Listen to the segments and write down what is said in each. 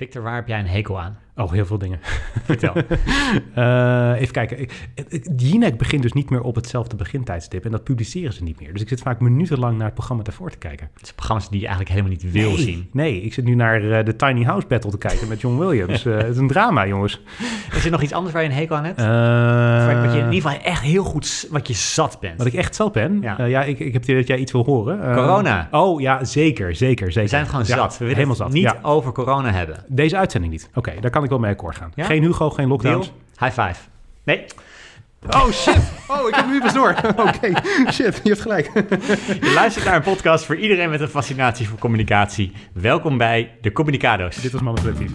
Victor, waar heb jij een hekel aan? Oh, heel veel dingen. Vertel. Uh, even kijken. Jinek begint dus niet meer op hetzelfde begintijdstip en dat publiceren ze niet meer. Dus ik zit vaak minutenlang naar het programma daarvoor te kijken. Het zijn programma's die je eigenlijk helemaal niet wil nee, zien. Nee, ik zit nu naar uh, de Tiny House Battle te kijken met John Williams. uh, het is een drama, jongens. Is er nog iets anders waar je een hekel aan hebt? Wat je in ieder geval echt heel goed, wat je zat bent. Wat ik echt zat ben? Ja, ja ik, ik heb het dat jij iets wil horen. corona. Oh ja, zeker, zeker, zeker. We zijn gewoon ja, zat. We willen helemaal zat. niet ja. over corona hebben. Deze uitzending niet. Oké, okay, daar kan ik wel mee akkoord gaan. Ja? Geen Hugo, geen lockdowns. Deal? High five. Nee. Oh shit! Oh, ik heb nu pas door. Oké, okay. shit, je hebt gelijk. Je luistert naar een podcast voor iedereen met een fascinatie voor communicatie. Welkom bij de Communicado's. Dit was manipulatief.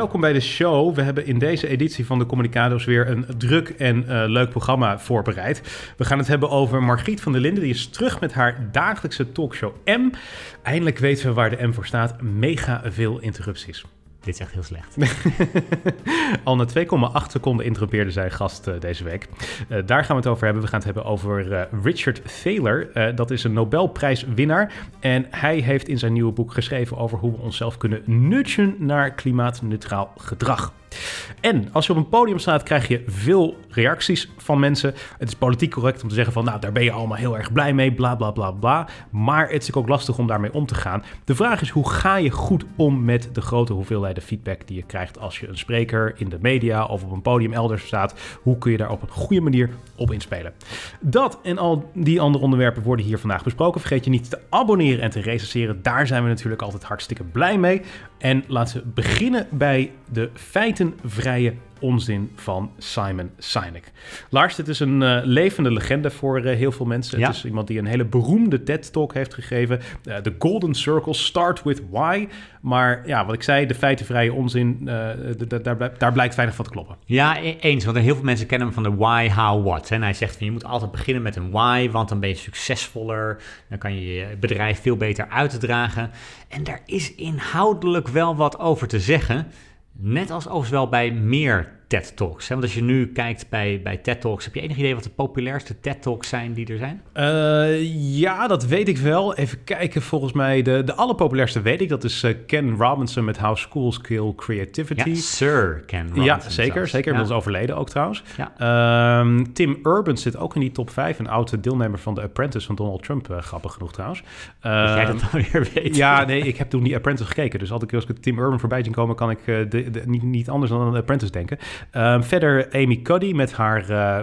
Welkom bij de show. We hebben in deze editie van de Communicado's weer een druk en uh, leuk programma voorbereid. We gaan het hebben over Margriet van der Linden. Die is terug met haar dagelijkse talkshow M. Eindelijk weten we waar de M voor staat. Mega veel interrupties. Dit is echt heel slecht. Al na 2,8 seconden interrumpeerde zij gast uh, deze week. Uh, daar gaan we het over hebben. We gaan het hebben over uh, Richard Thaler. dat is een Nobelprijswinnaar. En hij heeft in zijn nieuwe boek geschreven over hoe we onszelf kunnen nudgen naar klimaatneutraal gedrag. En als je op een podium staat, krijg je veel reacties van mensen. Het is politiek correct om te zeggen van, nou, daar ben je allemaal heel erg blij mee, bla bla bla bla. Maar het is ook lastig om daarmee om te gaan. De vraag is, hoe ga je goed om met de grote hoeveelheden feedback die je krijgt als je een spreker in de media of op een podium elders staat? Hoe kun je daar op een goede manier op inspelen? Dat en al die andere onderwerpen worden hier vandaag besproken. Vergeet je niet te abonneren en te recenseren. Daar zijn we natuurlijk altijd hartstikke blij mee. En laten we beginnen bij de onzin van Simon Sinek. Lars, dit is een uh, levende legende voor uh, heel veel mensen. Ja. Het is iemand die een hele beroemde TED-talk heeft gegeven. Uh, The Golden Circle, Start With Why. Maar ja, wat ik zei, de feitenvrije onzin, daar, daar blijkt weinig van te kloppen. Ja, eens. Want heel veel mensen kennen hem van de why, how, what. En hij zegt van je moet altijd beginnen met een why, want dan ben je succesvoller. Dan kan je je bedrijf veel beter uitdragen. En daar is inhoudelijk wel wat over te zeggen. Net als overigens wel bij meer TED Talks. Want als je nu kijkt bij, bij TED Talks, heb je enig idee wat de populairste TED Talks zijn die er zijn? Uh, ja, dat weet ik wel. Even kijken, volgens mij de, de allerpopulairste weet ik. Dat is uh, Ken Robinson met How Schools Kill Creativity. Ja, Sir Ken Robinson. Ja, zeker. zelfs. Zeker, Ja. dat is overleden ook trouwens. Ja. Um, Tim Urban zit ook in die top 5. Een oude deelnemer van The Apprentice van Donald Trump. Uh, grappig genoeg trouwens. Dat jij dat dan weer weet. ja, nee, ik heb toen die Apprentice gekeken. Dus als ik, als ik Tim Urban voorbij zien komen, kan ik de, de, niet, niet anders dan aan Apprentice denken. Um, verder Amy Cuddy met haar uh,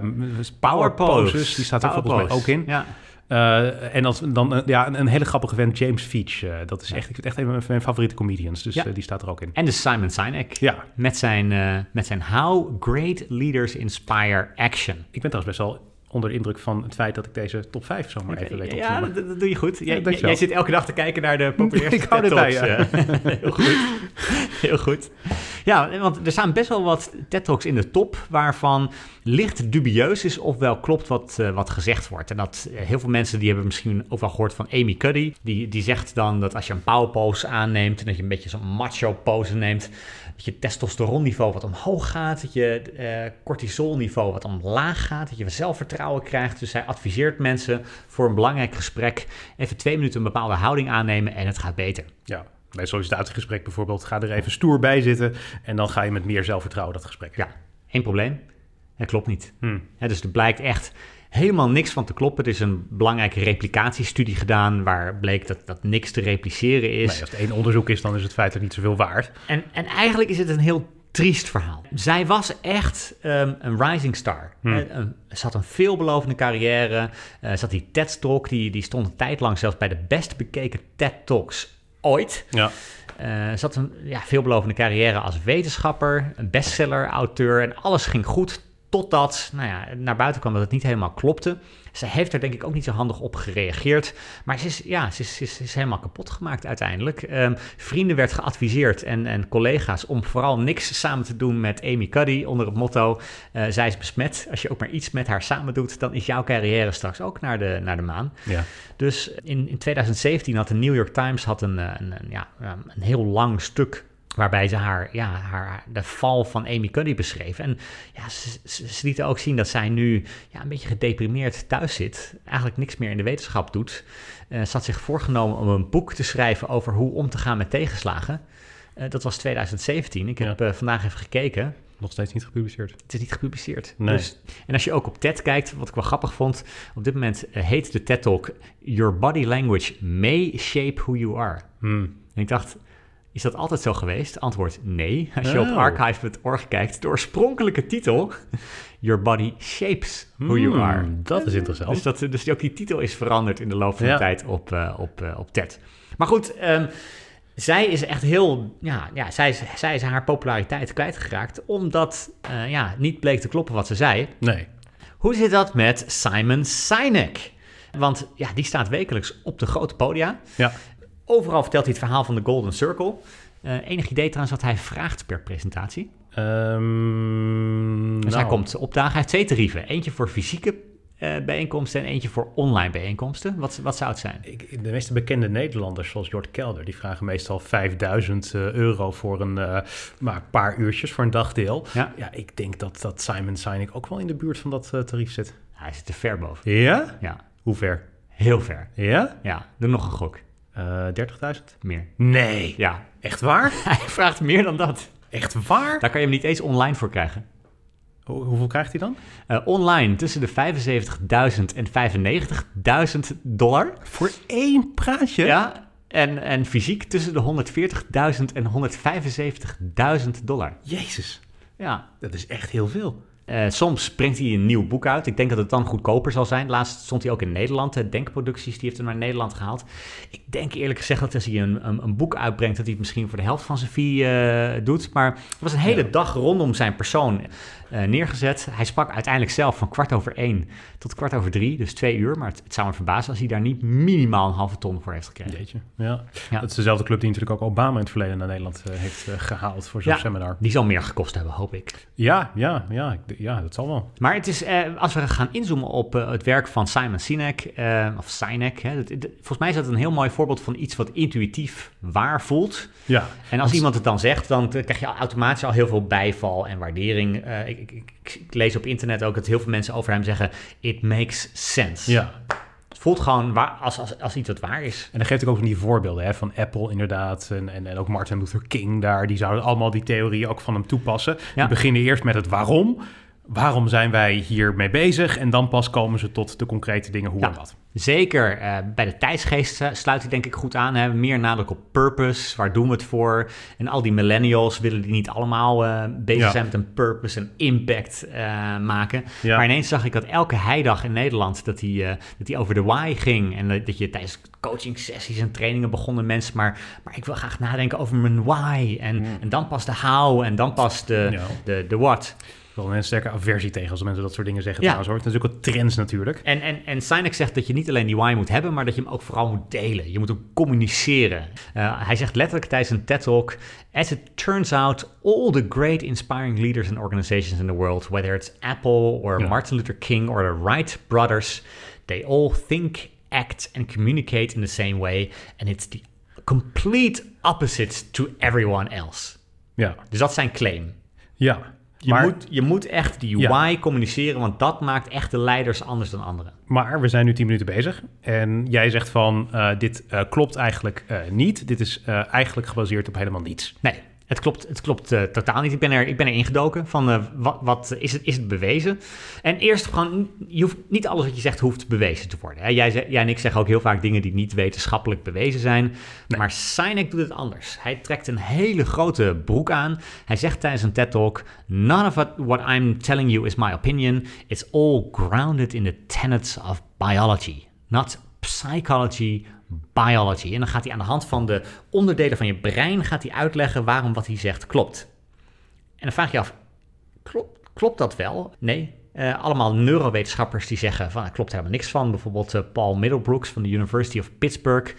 power poses. Die staat er volgens mij ook in. Ja. Uh, en als, dan uh, ja, een, een, hele grappige vent, James Veach. Uh, dat is echt, ik vind echt een van mijn favoriete comedians. Dus Ja. die staat er ook in. En de Simon Sinek. Ja, Met zijn, eh, met zijn How Great Leaders Inspire Action. ik ben trouwens best wel onder de indruk van het feit dat ik deze top 5 zomaar even weet op te ja, dat, dat doe je goed. Jij, zit elke dag te kijken naar de populairste Ik hou ja. eh. Heel goed. Heel goed. Ja, want er staan best wel wat TED Talks in de top... waarvan licht dubieus is of wel klopt wat, uh, wat gezegd wordt. En dat uh, heel veel mensen die hebben misschien ook wel gehoord van Amy Cuddy. Die, die zegt dan dat als je een power pose aanneemt... en dat je een beetje zo'n macho pose neemt... dat je testosteronniveau wat omhoog gaat... dat je uh, cortisolniveau wat omlaag gaat... dat je zelfvertrouwen krijgt. Dus hij adviseert mensen voor een belangrijk gesprek... even twee minuten een bepaalde houding aannemen en het gaat beter. Ja, bij een sollicitatiegesprek bijvoorbeeld, ga er even stoer bij zitten en dan ga je met meer zelfvertrouwen dat gesprek. Ja, één probleem. Het klopt niet. Hm. Ja, dus er blijkt echt helemaal niks van te kloppen. Er is een belangrijke replicatiestudie gedaan waar bleek dat, dat niks te repliceren is. Nee, als het één onderzoek is, dan is het feitelijk niet zoveel waard. En, en eigenlijk is het een heel triest verhaal. Zij was echt um, een rising star. Hm. Uh, um, ze had een veelbelovende carrière. Uh, ze had die TED-talk, die, die stond een tijd lang zelfs bij de best bekeken TED-talks ooit. Ja. Uh, ze had een ja, veelbelovende carrière als wetenschapper, een bestseller-auteur en alles ging goed totdat nou ja, naar buiten kwam dat het niet helemaal klopte. Ze heeft er denk ik ook niet zo handig op gereageerd. Maar ze is, ja, ze is, ze is, ze is helemaal kapot gemaakt uiteindelijk. Um, vrienden werd geadviseerd en, en collega's om vooral niks samen te doen met Amy Cuddy onder het motto... Uh, zij is besmet. Als je ook maar iets met haar samen doet, dan is jouw carrière straks ook naar de, naar de maan. Ja. Dus in, in 2017 had de New York Times had een, een, een, ja, een heel lang stuk Waarbij ze haar, ja, haar, de val van Amy Cuddy beschreef. En ja, ze, ze, ze lieten ook zien dat zij nu ja, een beetje gedeprimeerd thuis zit. Eigenlijk niks meer in de wetenschap doet. Uh, ze had zich voorgenomen om een boek te schrijven over hoe om te gaan met tegenslagen. Uh, dat was 2017. Ik heb Ja. uh, vandaag even gekeken. Nog steeds niet gepubliceerd. Het is niet gepubliceerd. Nee. Dus, en als je ook op TED kijkt, wat ik wel grappig vond, op dit moment eh, heet de TED Talk Your Body Language May Shape Who You Are. Hmm. En ik dacht, is dat altijd zo geweest? Antwoord nee. Als je op Oh. archive.org kijkt, de oorspronkelijke titel, Your Body Shapes Who You Hmm, Are. Dat is interessant. Dus, dat, dus ook die titel is veranderd in de loop van de tijd op, eh, op, eh, op TED. Maar goed, ehm, zij is echt heel... Ja, ja zij, is, zij is haar populariteit kwijtgeraakt... omdat eh, ja, niet bleek te kloppen wat ze zei. Nee. Hoe zit dat met Simon Sinek? Want ja, die staat wekelijks op de grote podia. Ja. Overal vertelt hij het verhaal van de Golden Circle. Eh, enig idee trouwens wat hij vraagt per presentatie? Ehm, Dus nou, hij komt opdagen. Hij heeft twee tarieven. Eentje voor fysieke eh, bijeenkomsten en eentje voor online bijeenkomsten. Wat, wat zou het zijn? ik- De meeste bekende Nederlanders, zoals Jort Kelder, die vragen meestal 5000 eh, euro voor een maar paar uurtjes voor een dagdeel. Ja, Ja, ik denk dat, dat Simon Sinek ook wel in de buurt van dat tarief zit. hij zit er ver boven. Ja? Ja, Hoe ver? heel ver. Ja? Ja, doe nog een gok. Eh 30.000? Meer. Nee. Ja, Echt waar? hij vraagt meer dan dat. Echt waar? Daar kan je hem niet eens online voor krijgen. Hoe- hoeveel krijgt hij dan? Eh, online tussen de 75.000 en 95.000 dollar. Voor één praatje? Ja, en, en fysiek tussen de 140.000 en 175.000 dollar. Jezus, Ja, dat is echt heel veel. Eh, soms brengt hij een nieuw boek uit. Ik denk dat het dan goedkoper zal zijn. Laatst stond hij ook in Nederland. De Denkproducties, die heeft hem naar Nederland gehaald. Ik denk eerlijk gezegd dat als hij een, een, een boek uitbrengt... dat hij het misschien voor de helft van zijn fee eh, doet. Maar er was een hele Ja. dag rondom zijn persoon eh, neergezet. Hij sprak uiteindelijk zelf van kwart over één tot kwart over drie. Dus twee uur. Maar het, het zou me verbazen als hij daar niet minimaal een halve ton voor heeft gekregen. Jeetje, ja. Ja. Dat is dezelfde club die natuurlijk ook Obama in het verleden naar Nederland heeft eh, gehaald voor zo'n Ja. seminar. Die zal meer gekost hebben, hoop ik. Ja, ja, ja, ik- ja, dat zal wel. Maar het is, eh, als we gaan inzoomen op eh, het werk van Simon Sinek, eh, of Sinek, hè, dat- dat- volgens mij is dat een heel mooi voorbeeld van iets wat intuïtief waar voelt. Ja, En als iemand het dan zegt, dan eh, krijg je automatisch al heel veel bijval en waardering. Ik, ik, ik, ik lees op internet ook dat heel veel mensen over hem zeggen, it makes sense. ja. Het voelt gewoon waar, als, als, als iets wat waar is. En dan geeft ik ook van die voorbeelden hè, van Apple inderdaad en, en, en ook Martin Luther King daar. Die zouden allemaal die theorieën ook van hem toepassen. Ja. Die beginnen eerst met het waarom. Waarom zijn wij hiermee bezig? En dan pas komen ze tot de concrete dingen hoe Ja. en wat. Zeker eh, bij de tijdsgeest eh, sluit hij denk ik goed aan. Hè? Meer nadruk op purpose, waar doen we het voor? En al die millennials willen die niet allemaal eh, bezig Ja. zijn met een purpose en impact maken. Ja. Maar ineens zag ik dat elke heidag in Nederland dat hij, dat hij over de why ging. En dat je tijdens coaching sessies en trainingen begonnen mensen maar, maar ik wil graag nadenken over mijn why. En, en dan pas de how en dan pas de, de, de what. Wil een sterke aversie tegen als mensen dat soort dingen zeggen Ja. trouwens hoor. Het is natuurlijk ook trends natuurlijk. En, en, en Sinek zegt dat je niet alleen die why moet hebben, maar dat je hem ook vooral moet delen. Je moet ook communiceren. Uh, hij zegt letterlijk tijdens een TED-talk... As it turns out, all the great inspiring leaders and organizations in the world... whether it's Apple or Ja. Martin Luther King or the Wright brothers... they all think, act and communicate in the same way... and it's the complete opposite to everyone else. Ja, Dus dat is zijn claim. ja. Je, maar, moet, je moet echt die Ja. why communiceren... want dat maakt echte leiders anders dan anderen. maar we zijn nu tien minuten bezig. En jij zegt van eh, dit eh, klopt eigenlijk eh, niet. Dit is eigenlijk gebaseerd op helemaal niets. Nee, het klopt, het klopt eh, totaal niet. Ik ben, er, ik ben er ingedoken van eh, wat, wat is, het, is het bewezen? En eerst gewoon, je hoeft, niet alles wat je zegt hoeft bewezen te worden. Hè? Jij, jij en ik zeggen ook heel vaak dingen die niet wetenschappelijk bewezen zijn. Nee. Maar Sinek doet het anders. Hij trekt een hele grote broek aan. Hij zegt tijdens een TED-talk... None of what, what I'm telling you is my opinion. It's all grounded in the tenets of biology. Not psychology, biology. En dan gaat hij aan de hand van de onderdelen van je brein... gaat hij uitleggen waarom wat hij zegt klopt. En dan vraag je af, klopt, klopt dat wel? Nee. Eh, allemaal neurowetenschappers die zeggen van er klopt helemaal niks van. Bijvoorbeeld eh, Paul Middlebrooks van de University of Pittsburgh.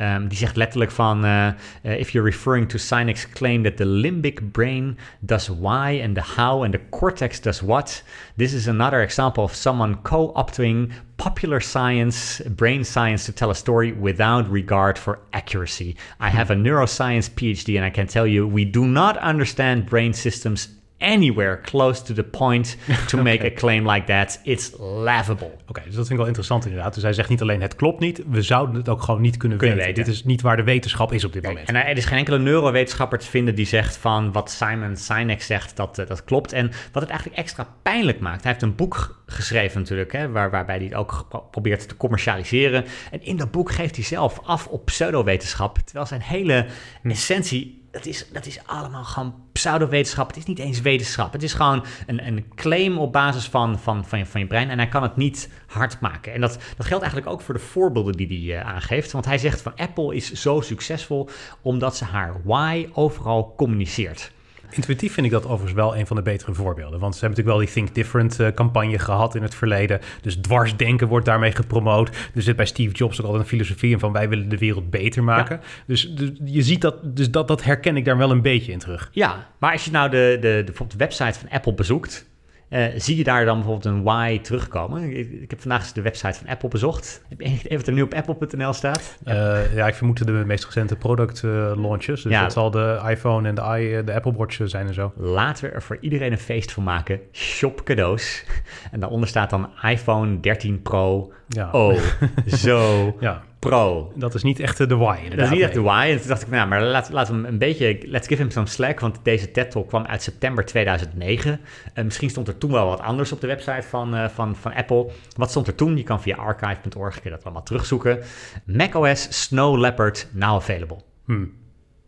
Um, die zegt letterlijk van, uh, uh, if you're referring to Sinek's claim that the limbic brain does why and the how and the cortex does what, this is another example of someone co-opting popular science, brain science to tell a story without regard for accuracy. I have a neuroscience PhD and I can tell you we do not understand brain systems anywhere close to the point to make a claim like that. It's laughable. Oké, dus dat vind ik wel interessant inderdaad. Dus hij zegt niet alleen het klopt niet, we zouden het ook gewoon niet kunnen, kunnen weten. Dit is niet waar de wetenschap is op dit moment. En er is geen enkele neurowetenschapper te vinden die zegt van wat Simon Sinek zegt, dat, uh, dat klopt. En wat het eigenlijk extra pijnlijk maakt, hij heeft een boek geschreven natuurlijk, hè, waar, waarbij hij het ook probeert te commercialiseren. En in dat boek geeft hij zelf af op pseudowetenschap, terwijl zijn hele hm. essentie dat is, dat is allemaal gewoon pseudowetenschap. Het is niet eens wetenschap. Het is gewoon een, een claim op basis van, van, van, je, van je brein. En hij kan het niet hard maken. En dat, dat geldt eigenlijk ook voor de voorbeelden die hij uh, aangeeft. Want hij zegt van Apple is zo succesvol omdat ze haar why overal communiceert. Intuïtief vind ik dat overigens wel een van de betere voorbeelden. Want ze hebben natuurlijk wel die Think Different uh, campagne gehad in het verleden. Dus dwarsdenken wordt daarmee gepromoot. Er zit bij Steve Jobs ook altijd een filosofie in van wij willen de wereld beter maken. Dus, dus, je ziet dat, dus dat, dat herken ik daar wel een beetje in terug. Ja, maar als je nou de, de, de, de website van Apple bezoekt, uh, zie je daar dan bijvoorbeeld een why terugkomen? Ik, ik, heb vandaag de website van Apple bezocht. Heb je even wat er nu op apple.nl staat? Ja. Uh, ja, ik vermoed de meest recente product uh, launches. Dus ja. dat zal de iPhone en de, i, de Apple Watch zijn en zo. Laten we er voor iedereen een feest van maken. Shop cadeaus. En daaronder staat dan iPhone 13 Pro. Ja. Oh, zo ja. Pro. Dat is niet echt de why. Dat is niet echt de why. En toen dacht ik, nou, maar laten laat we hem een beetje... Let's give him some slack, want deze TED-talk kwam uit september 2009. En misschien stond er toen wel wat anders op de website van, uh, van, van Apple. Wat stond er toen? Je kan via archive.org, dat allemaal terugzoeken. macOS Snow Leopard now available. Hmm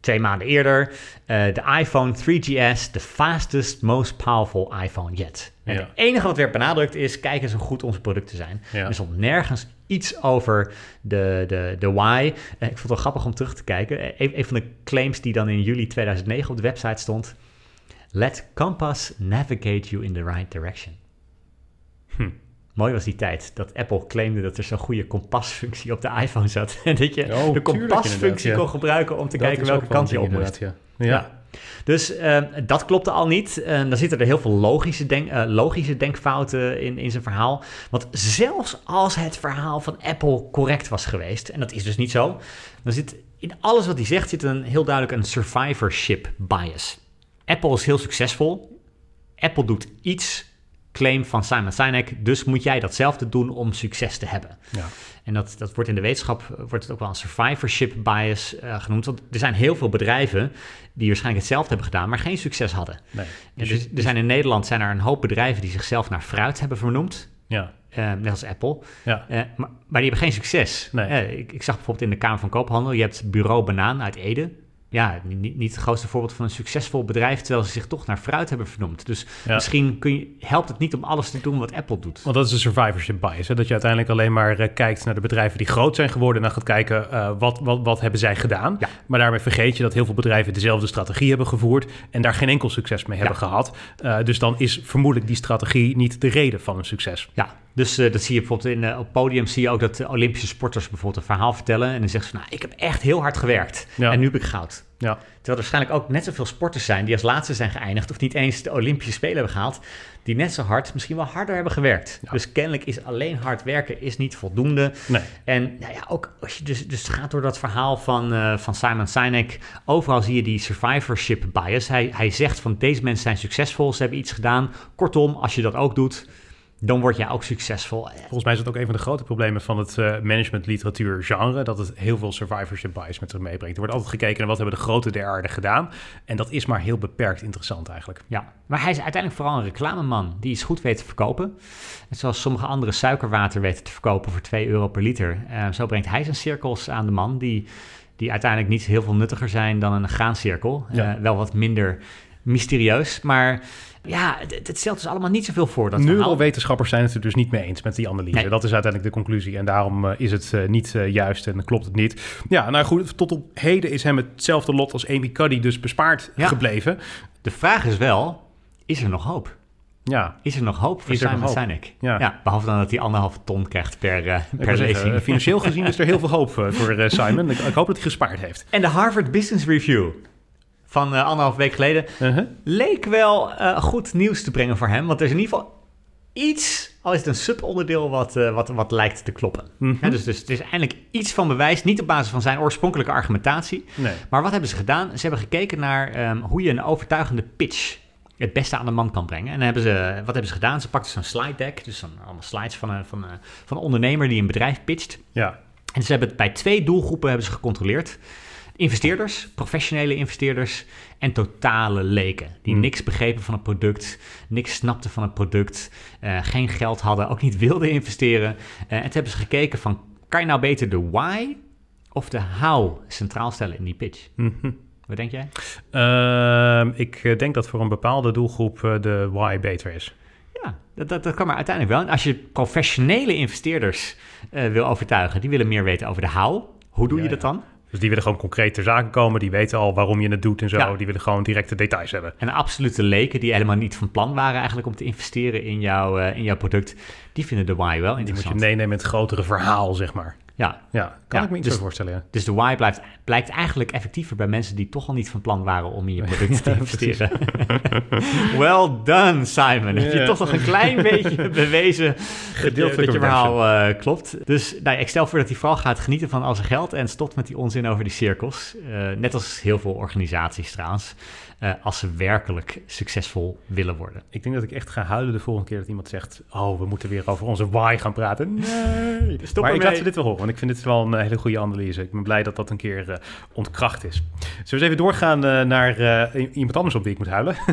twee maanden eerder. Uh, de iPhone 3GS, the fastest, most powerful iPhone yet. En het enige wat werd benadrukt is, kijk eens hoe goed onze producten zijn. Ja. Er stond nergens iets over de, de, de why. Uh, ik vond het wel grappig om terug te kijken. Uh, een, een, van de claims die dan in juli 2009 op de website stond. Let Compass navigate you in the right direction. Hm. Mooi was die tijd dat Apple claimde dat er zo'n goede kompasfunctie op de iPhone zat. En dat je oh, de kompasfunctie kon gebruiken om te kijken welke kant je op moest. Ja. ja. Dus uh, dat klopte al niet. Uh, dan zitten er heel veel logische, denk, uh, logische denkfouten in, in zijn verhaal. Want zelfs als het verhaal van Apple correct was geweest, en dat is dus niet zo, dan zit in alles wat hij zegt zit een heel duidelijk een survivorship bias. Apple is heel succesvol. Apple doet iets claim van Simon Sinek. Dus moet jij datzelfde doen om succes te hebben. Ja. En dat, dat wordt in de wetenschap wordt het ook wel een survivorship bias uh, genoemd. Want er zijn heel veel bedrijven die waarschijnlijk hetzelfde hebben gedaan, maar geen succes hadden. Nee. Dus, dus, er zijn in Nederland zijn er een hoop bedrijven die zichzelf naar fruit hebben vernoemd. Ja. Uh, net als Apple. Ja. Uh, maar, maar, die hebben geen succes. Nee. ik, ik, zag bijvoorbeeld in de Kamer van Koophandel, je hebt Bureau Banaan uit Ede ja, niet, niet het grootste voorbeeld van een succesvol bedrijf, terwijl ze zich toch naar fruit hebben vernoemd. Dus misschien kun je, helpt het niet om alles te doen wat Apple doet. Want dat is een survivorship bias. Hè? Dat je uiteindelijk alleen maar uh, kijkt naar de bedrijven die groot zijn geworden en dan gaat kijken uh, wat, wat, wat hebben zij gedaan. Ja. Maar daarmee vergeet je dat heel veel bedrijven dezelfde strategie hebben gevoerd en daar geen enkel succes mee hebben gehad. Uh, dus dan is vermoedelijk die strategie niet de reden van een succes. Ja, dus uh, dat zie je bijvoorbeeld in, uh, op podium zie je ook dat Olympische sporters bijvoorbeeld een verhaal vertellen. En dan zeggen ze, nou, ik heb echt heel hard gewerkt. En nu heb ik goud. Ja. Terwijl er waarschijnlijk ook net zoveel sporters zijn die als laatste zijn geëindigd. Of niet eens de Olympische Spelen hebben gehaald. Die net zo hard, misschien wel harder hebben gewerkt. Dus kennelijk is alleen hard werken is niet voldoende. Nee. En nou ja, ook als je dus, dus gaat door dat verhaal van, uh, van Simon Sinek. Overal zie je die survivorship bias. Hij, hij zegt van deze mensen zijn succesvol, ze hebben iets gedaan. Kortom, als je dat ook doet dan word jij ook succesvol. Volgens mij is dat ook een van de grote problemen van het uh, managementliteratuur genre, dat het heel veel survivorship bias met zich meebrengt. Er wordt altijd gekeken naar wat hebben de grote der aarde gedaan. En dat is maar heel beperkt interessant eigenlijk. Ja, maar hij is uiteindelijk vooral een reclameman die iets goed weet te verkopen. En zoals sommige andere suikerwater weten te verkopen voor 2 euro per liter. Uh, zo brengt hij zijn cirkels aan de man die, die uiteindelijk niet heel veel nuttiger zijn dan een graancirkel. Ja. Uh, wel wat minder mysterieus, maar ja, het, stelt dus allemaal niet zoveel voor. Dat Neurowetenschappers zijn het er dus niet mee eens met die analyse. Dat is uiteindelijk de conclusie. En daarom uh, is het uh, niet uh, juist en klopt het niet. Ja, nou goed, tot op heden is hem hetzelfde lot als Amy Cuddy dus bespaard ja. gebleven. De vraag is wel, is er nog hoop? Ja, Is er nog hoop voor Is Simon? Sinek? Ja. behalve dan dat hij anderhalve ton krijgt per, eh, ik per zeggen, lezing. eh, financieel gezien is er heel veel hoop eh, voor eh, Simon. Ik, ik hoop dat hij gespaard heeft. En de Harvard Business Review van uh, anderhalf week geleden Uh-huh. leek wel uh, goed nieuws te brengen voor hem. Want er is in ieder geval iets, al is het een subonderdeel, wat, uh, wat, wat lijkt te kloppen. Mhm. Ja, dus, dus het is eindelijk iets van bewijs, niet op basis van zijn oorspronkelijke argumentatie. Nee. Maar wat hebben ze gedaan? Ze hebben gekeken naar um, hoe je een overtuigende pitch het beste aan de man kan brengen. En dan hebben ze, wat hebben ze gedaan? Ze pakten zo'n slide deck, dus allemaal slides van een, van, een, van een ondernemer die een bedrijf pitcht. Ja. En ze hebben het bij twee doelgroepen hebben ze gecontroleerd. Investeerders, professionele investeerders en totale leken. Die Hmm. niks begrepen van het product, niks snapten van het product, uh, geen geld hadden, ook niet wilden investeren. Uh, en toen hebben ze gekeken van, kan je nou beter de why of de how centraal stellen in die pitch? Mm-hmm. Wat denk jij? Uh, ik denk dat voor een bepaalde doelgroep de why beter is. Ja, dat, dat, dat kan maar uiteindelijk wel. En als je professionele investeerders uh, wil overtuigen, die willen meer weten over de how. Hoe doe Ja, je dat ja. dan? Dus die willen gewoon concreet ter zake komen. Die weten al waarom je het doet en zo. Ja. Die willen gewoon directe details hebben. En absolute leken die helemaal niet van plan waren eigenlijk om te investeren in, jouw uh, in jouw product, die vinden de why wel Die moet interessant. je meenemen in het grotere verhaal, zeg maar. Ja, Ja, kan Ja, ik me iets dus- voorstellen. Ja. dus de why blijft, blijkt eigenlijk effectiever bij mensen die toch al niet van plan waren om in je product te investeren. well done, Simon. Heb je toch nog een klein beetje bewezen dat Gedeeltelijke dat je verhaal uh, klopt. Dus nou, ik stel voor dat hij vooral gaat genieten van al zijn geld en stopt met die onzin over die cirkels. Uh, net als heel veel organisaties trouwens. Uh, als ze werkelijk succesvol willen worden. Ik denk dat ik echt ga huilen de volgende keer dat iemand zegt... oh, we moeten weer over onze why gaan praten. Nee. Stop maar ik laat ze dit wel horen, want ik vind dit wel een eh, hele goede analyse. Ik ben blij dat dat een keer uh, ontkracht is. Zullen we eens even doorgaan uh, naar iemand anders op wie ik moet huilen?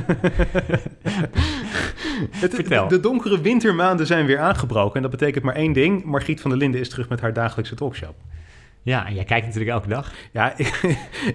Het, Vertel. De, de donkere wintermaanden zijn weer aangebroken. En dat betekent maar één ding. Margriet van der Linden is terug met haar dagelijkse talkshow. Ja, en jij kijkt natuurlijk elke dag. Ja, ik,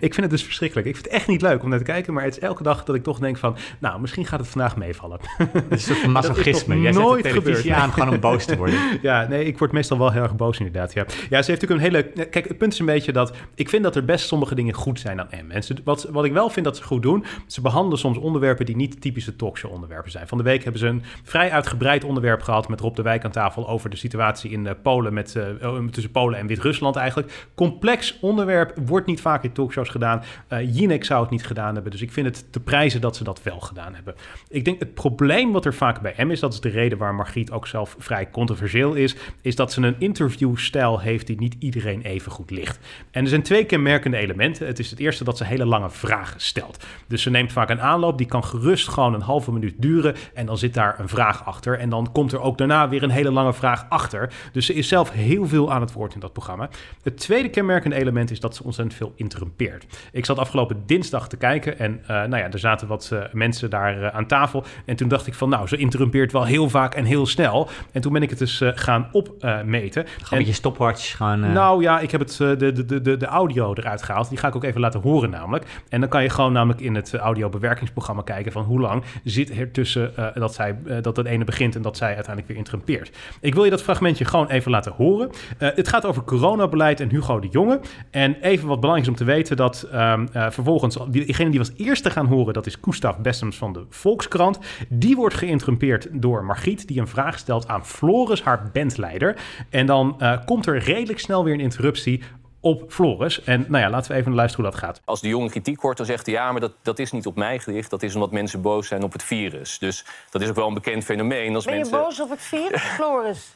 ik vind het dus verschrikkelijk. Ik vind het echt niet leuk om naar te kijken, maar het is elke dag dat ik toch denk van, nou, misschien gaat het vandaag meevallen. Het is een soort masochisme. Jij zet de nooit televisie gebeurd. aan gewoon om boos te worden. Ja, nee, ik word meestal wel heel erg boos inderdaad. Ja. ja, ze heeft natuurlijk een hele... Kijk, het punt is een beetje dat... Ik vind dat er best sommige dingen goed zijn aan M. En ze, wat, wat ik wel vind dat ze goed doen... Ze behandelen soms onderwerpen die niet typische talkshow onderwerpen zijn. Van de week hebben ze een vrij uitgebreid onderwerp gehad... met Rob de Wijk aan tafel over de situatie in uh, Polen... Met, uh, tussen Polen en Wit-Rusland eigenlijk. Complex onderwerp, wordt niet vaak in talkshows gedaan. Uh, Jinek zou het niet gedaan hebben. Dus ik vind het te prijzen dat ze dat wel gedaan hebben. Ik denk het probleem wat er vaak bij M is... dat is de reden waar Margriet ook zelf vrij controversieel is... is dat ze een interviewstijl heeft die niet iedereen even goed ligt. En er zijn twee kenmerkende elementen. Het is het eerste dat ze hele lange vragen stelt. Dus ze neemt vaak een aanloop, die kan gerust gewoon een halve minuut duren... en dan zit daar een vraag achter. En dan komt er ook daarna weer een hele lange vraag achter. Dus ze is zelf heel veel aan het woord in dat programma. Het tweede kenmerkende element is dat ze ontzettend veel interrumpeert. Ik zat afgelopen dinsdag te kijken en uh, nou ja, er zaten wat uh, mensen daar uh, aan tafel. En toen dacht ik van nou, ze interrumpeert wel heel vaak en heel snel. En toen ben ik het dus gaan opmeten. Gewoon met je stopwatch gaan... Nou ja, ik heb het, de, de, de, de audio eruit gehaald. Die ga ik ook even laten horen namelijk. En dan kan je gewoon namelijk in het audiobewerkingsprogramma kijken van hoe lang zit er tussen dat, zij, dat het ene begint en dat zij uiteindelijk weer interrumpeert. Ik wil je dat fragmentje gewoon even laten horen. het gaat over coronabeleid en Hugo de Jonge. En even wat belangrijk is om te weten dat um, uh, vervolgens, diegene die was eerste gaan horen, dat is Gustav Bessems van de Volkskrant. Die wordt geïnterrumpeerd door Margriet, die een vraag stelt aan Floris, haar bandleider. En dan uh, komt er redelijk snel weer een interruptie op Floris. En nou ja, laten we even luisteren hoe dat gaat. Als de jongen kritiek hoort, dan zegt hij... ja, maar dat, dat is niet op mij gericht. Dat is omdat mensen boos zijn op het virus. Dus dat is ook wel een bekend fenomeen. Als ben je mensen... boos op het virus, Floris?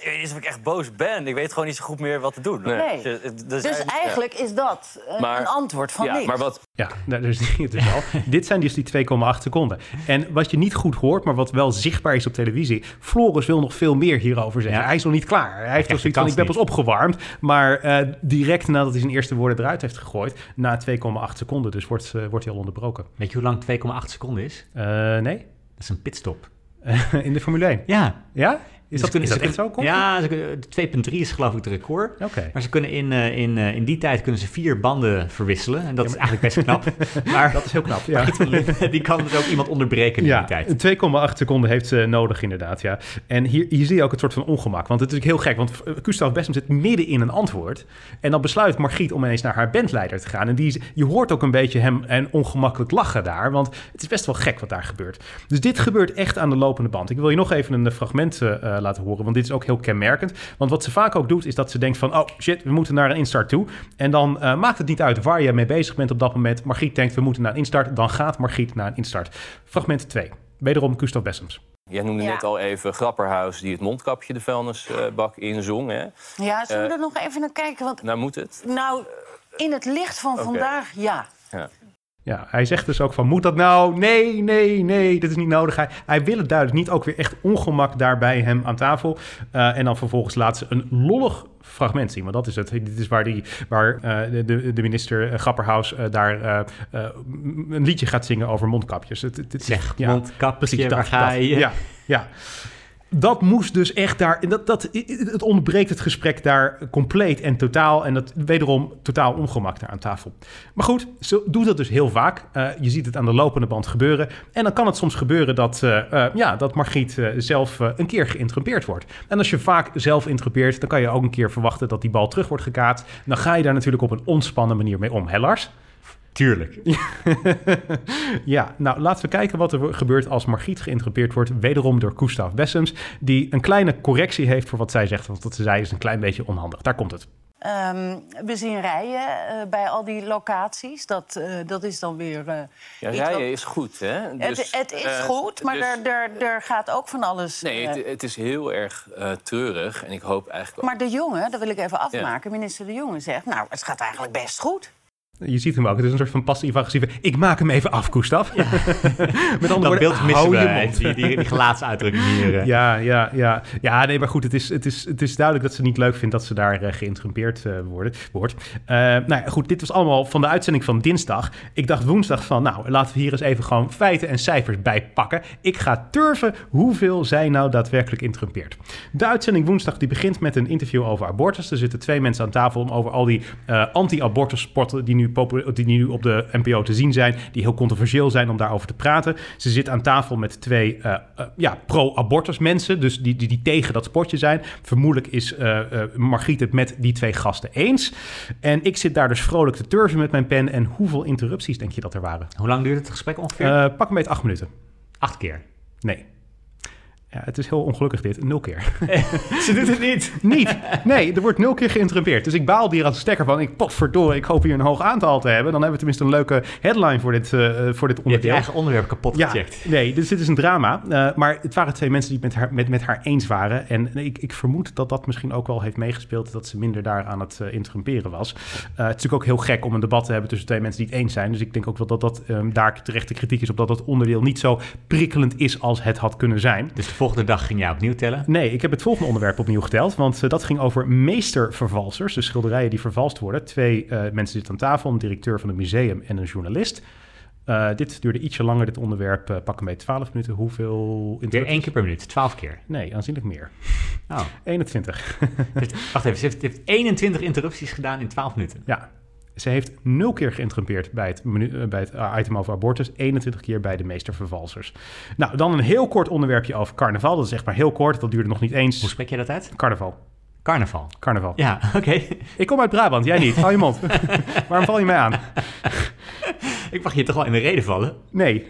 Ik weet niet of ik echt boos ben. Ik weet gewoon niet zo goed meer wat te doen. Nee. Dus, dus, dus eigenlijk ja. is dat een, maar, een antwoord van ja, niks. Maar wat... Ja, nou, dus, dus al. Dit zijn dus die 2,8 seconden. En wat je niet goed hoort, maar wat wel zichtbaar is op televisie... Floris wil nog veel meer hierover zeggen. Ja. Hij is nog niet klaar. Hij heeft toch zoiets van, ik ben pas opgewarmd. Maar uh, direct nadat hij zijn eerste woorden eruit heeft gegooid... na 2,8 seconden, dus wordt, uh, wordt hij al onderbroken. Weet je hoe lang 2,8 seconden is? Uh, nee. Dat is een pitstop. in de Formule 1? Ja. Ja? Is dat, kunnen- is ze dat echt zo? Cor? Ja, ze kunnen- de 2.3 is geloof ik de record. Oké. Maar ze kunnen in, eh, in, eh, in die tijd kunnen ze vier banden verwisselen. En dat is eigenlijk best knap. maar Dat is heel knap. Ja. Die kan dus ook iemand onderbreken in Ja, die tijd. 2,8 seconden heeft ze nodig inderdaad, ja. En hier, hier zie je ook het soort van ongemak. Want het is natuurlijk heel gek, want eh, Gustav Bessem zit midden in een antwoord. En dan besluit Margriet om ineens naar haar bandleider te gaan. En die, is- je hoort ook een beetje hem en ongemakkelijk lachen daar. Want het is best wel gek wat daar gebeurt. Dus dit gebeurt echt aan de lopende band. Ik wil je nog even een fragment laten horen, want dit is ook heel kenmerkend. Want wat ze vaak ook doet, is dat ze denkt van... oh shit, we moeten naar een instart toe. En dan eh, maakt het niet uit waar je mee bezig bent op dat moment. Margriet denkt, we moeten naar een instart. Dan gaat Margriet naar een instart. Fragment 2. Wederom Gustav Bessems. Jij noemde Ja. net al even Grapperhaus die het mondkapje de vuilnisbak inzong. Hè? Ja, zullen we Eh, er nog even naar kijken? Want Nou moet het. nou, in het licht van vandaag, ja. Ja. Ja, hij zegt dus ook van, moet dat nou? Nee, nee, nee, dit is niet nodig. Hij, hij wil het duidelijk niet. Ook weer echt ongemak daar bij hem aan tafel. Eh, en dan vervolgens laat ze een lollig fragment zien. Want dat is het. Dit is waar, die, waar eh, de- de, minister uh, Grapperhaus eh, daar eh, eh, een liedje gaat zingen over mondkapjes. Het, het, het Zeg, ja, mondkapje, precies, waar dat, ga dat. je? Ja, ja. Dat moest dus echt daar. Dat, dat, het ontbreekt het gesprek daar compleet en totaal. En dat wederom totaal ongemak daar aan tafel. Maar goed, zo doet dat dus heel vaak. Eh, je ziet het aan de lopende band gebeuren. En dan kan het soms gebeuren dat, eh, eh, ja, dat Margriet zelf een keer geïnterrumpeerd wordt. En als je vaak zelf interrumpeert, dan kan je ook een keer verwachten dat die bal terug wordt gekaat. Dan ga je daar natuurlijk op een ontspannen manier mee om. Hè, Lars? Tuurlijk. Ja, nou laten we kijken wat er gebeurt als Margriet geïnterrumpeerd wordt. Wederom door Gustav Bessems, die een kleine correctie heeft voor wat zij zegt. Want wat ze zei is een klein beetje onhandig. Daar komt het. Ehm, we zien rijen eh, bij al die locaties. Dat, eh, dat is dan weer... eh, Ja, rijden wat- is goed, hè? het, Dus, het is eh, goed, maar dus- er, er, er gaat ook van alles... Nee, het, het is heel erg eh, treurig. En ik hoop eigenlijk... maar de jongen, dat wil ik even afmaken, minister De Jonge zegt... nou, het gaat eigenlijk best goed. Je ziet hem ook. Het is een soort van passief-agressieve. Ik maak hem even af, Gustav. Met andere woorden, hou je mond. Die, die, die gelaatsuitdrukking hier. eh. Ja, ja, ja. Ja, nee, maar goed, het is, het is, het is duidelijk dat ze niet leuk vindt dat ze daar eh, geïnterrumpeerd eh, worden, wordt. Nou ja, goed, dit was allemaal van de uitzending van dinsdag. Ik dacht woensdag van, nou, laten we hier eens even gewoon feiten en cijfers bij pakken. Ik ga turven hoeveel zij nou daadwerkelijk interrumpeert. De uitzending woensdag die begint met een interview over abortus. Er zitten twee mensen aan tafel om over al die anti-abortus sporten die nu, die nu op de NPO te zien zijn, die heel controversieel zijn om daarover te praten. Ze zit aan tafel met twee eh, eh, ja, pro-abortus mensen, dus die, die, die tegen dat sportje zijn. Vermoedelijk is eh, Margriet het met die twee gasten eens. En ik zit daar dus vrolijk te turven met mijn pen. En hoeveel interrupties denk je dat er waren? Hoe lang duurde het gesprek ongeveer? Pak een beetje acht minuten. Acht keer. Nee. Ja, het is heel ongelukkig dit. Nul keer. Ze doet het niet. Niet. Nee, er wordt nul keer geïnterrumpeerd. Dus ik baal hier de stekker van. Ik potverdorie, ik hoop hier een hoog aantal te hebben. Dan hebben we tenminste een leuke headline voor dit, eh, voor dit Je hebt je onderdeel. eigen onderwerp kapot Ja, gecheckt. nee, dus dit is een drama. Eh, maar het waren twee mensen die het met haar, met, met haar eens waren. En ik, ik vermoed dat dat misschien ook wel heeft meegespeeld... dat ze minder daar aan het uh, interrumperen was. Uh, het is natuurlijk ook heel gek om een debat te hebben... tussen twee mensen die het eens zijn. Dus ik denk ook wel dat dat um, daar terechte kritiek is... op dat dat onderdeel niet zo prikkelend is als het had kunnen zijn. Dus volgende dag ging jij opnieuw tellen? Nee, ik heb het volgende onderwerp opnieuw geteld. Want uh, dat ging over meestervervalsers. Dus schilderijen die vervalst worden. Twee uh, mensen zitten aan tafel. Een directeur van het museum en een journalist. Uh, dit duurde ietsje langer, dit onderwerp. Uh, pak een beetje 12 minuten. Hoeveel... Weer één keer per minuut, 12 keer? Nee, aanzienlijk meer. Oh. 21. Wacht even, ze heeft, heeft 21 interrupties gedaan in 12 minuten. Ja. Ze heeft nul keer geïnterrumpeerd bij het, menu, bij het item over abortus. 21 keer bij de meestervervalsers. Nou, dan een heel kort onderwerpje over carnaval. Dat is echt maar heel kort. Dat duurde nog niet eens. Hoe spreek je dat uit? Carnaval. Carnaval. Carnaval. Ja, oké. Okay. Ik kom uit Brabant, jij niet. Hou je mond. Waarom val je mij aan? Ik mag je toch wel in de reden vallen? Nee.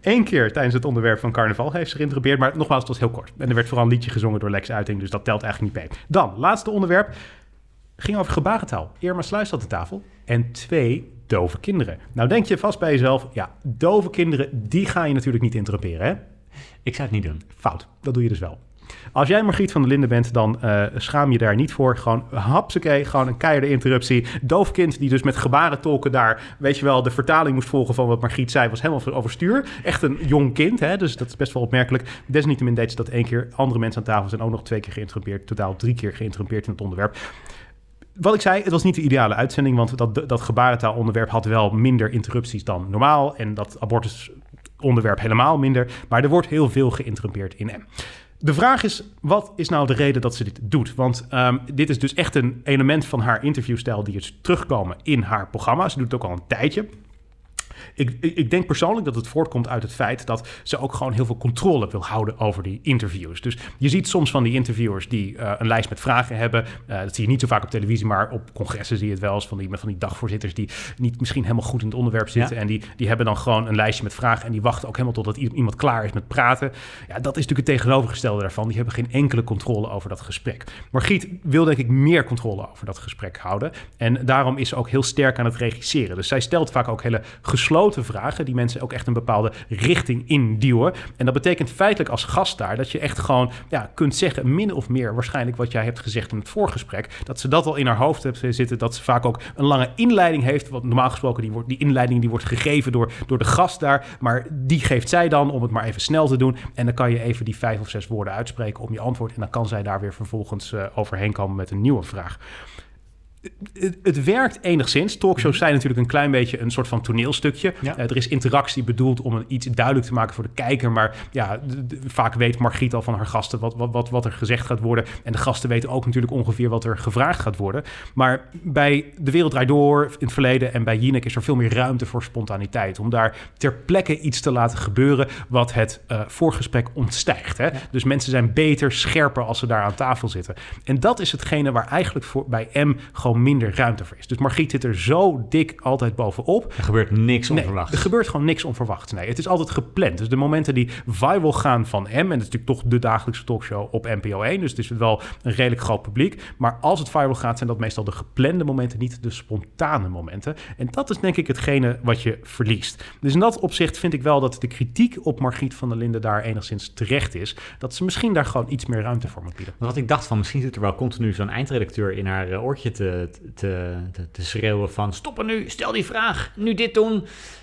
Eén keer tijdens het onderwerp van carnaval heeft ze geïnterrupeerd, maar nogmaals, het was heel kort. En er werd vooral een liedje gezongen door Lex Uiting, dus dat telt eigenlijk niet mee. Dan, laatste onderwerp, ging over gebarentaal. Irma Sluis zat aan tafel en twee dove kinderen. Nou denk je vast bij jezelf, ja, dove kinderen, die ga je natuurlijk niet interrumperen, hè? Ik zou het niet doen. Fout, dat doe je dus wel. Als jij Margriet van der Linden bent, dan uh, schaam je daar niet voor. Gewoon hapsakee, gewoon een keiharde interruptie. Doofkind die dus met gebarentolken daar, weet je wel, de vertaling moest volgen van wat Margriet zei, was helemaal overstuur. Echt een jong kind, hè? dus dat is best wel opmerkelijk. Desniettemin deed ze dat één keer. Andere mensen aan tafel zijn ook nog twee keer geïnterrumpeerd. Totaal drie keer geïnterrumpeerd in het onderwerp. Wat ik zei, het was niet de ideale uitzending, want dat, dat gebarentaalonderwerp had wel minder interrupties dan normaal. En dat abortus onderwerp helemaal minder. Maar er wordt heel veel geïnterrumpeerd in M. De vraag is, wat is nou de reden dat ze dit doet? Want ehm, dit is dus echt een element van haar interviewstijl die is terugkomen in haar programma. Ze doet het ook al een tijdje. Ik, ik, ik denk persoonlijk dat het voortkomt uit het feit dat ze ook gewoon heel veel controle wil houden over die interviews. Dus je ziet soms van die interviewers die eh, een lijst met vragen hebben. Eh, dat zie je niet zo vaak op televisie, maar op congressen zie je het wel eens van die, van die dagvoorzitters die niet misschien helemaal goed in het onderwerp zitten. Ja. En die, die hebben dan gewoon een lijstje met vragen en die wachten ook helemaal totdat iemand klaar is met praten. Ja, dat is natuurlijk het tegenovergestelde daarvan. Die hebben geen enkele controle over dat gesprek. Margriet wil denk ik meer controle over dat gesprek houden. En daarom is ze ook heel sterk aan het regisseren. Dus zij stelt vaak ook hele gesloten vragen die mensen ook echt een bepaalde richting induwen. En dat betekent feitelijk als gast daar dat je echt gewoon ja, kunt zeggen, min of meer waarschijnlijk wat jij hebt gezegd in het voorgesprek. Dat ze dat al in haar hoofd heeft zitten. Dat ze vaak ook een lange inleiding heeft. Want normaal gesproken, die, wordt, die inleiding die wordt gegeven door, door de gast daar. Maar die geeft zij dan om het maar even snel te doen. En dan kan je even die vijf of zes woorden uitspreken om je antwoord. En dan kan zij daar weer vervolgens eh, overheen komen met een nieuwe vraag het, het werkt enigszins. Talkshows zijn natuurlijk een klein beetje een soort van toneelstukje. Ja. Eh, er is interactie bedoeld om een, iets duidelijk te maken voor de kijker. Maar ja, vaak weet Margriet al van haar gasten wat, wat, wat, wat er gezegd gaat worden. En de gasten weten ook natuurlijk ongeveer wat er gevraagd gaat worden. Maar bij De Wereld Draait Door in het verleden en bij Jinek is er veel meer ruimte voor spontaniteit. Om daar ter plekke iets te laten gebeuren wat het eh, voorgesprek ontstijgt. Hè? Dus mensen zijn beter, scherper als ze daar aan tafel zitten. En dat is hetgene waar eigenlijk voor, bij M gewoon minder ruimte voor is. Dus Margriet zit er zo dik altijd bovenop. Er gebeurt niks Nee, onverwachts. er gebeurt gewoon niks onverwachts. Nee, het is altijd gepland. Dus de momenten die viral gaan van M... en het is natuurlijk toch de dagelijkse talkshow op NPO 1... dus het is wel een redelijk groot publiek. Maar als het viral gaat, zijn dat meestal de geplande momenten... niet de spontane momenten. En dat is denk ik hetgene wat je verliest. Dus in dat opzicht vind ik wel dat de kritiek op Margriet van der Linden... daar enigszins terecht is. Dat ze misschien daar gewoon iets meer ruimte voor moet bieden. Wat ik dacht van, misschien zit er wel continu zo'n eindredacteur in haar eh, oortje te, te, te, schreeuwen van... stoppen nu, stel die vraag, nu dit doen.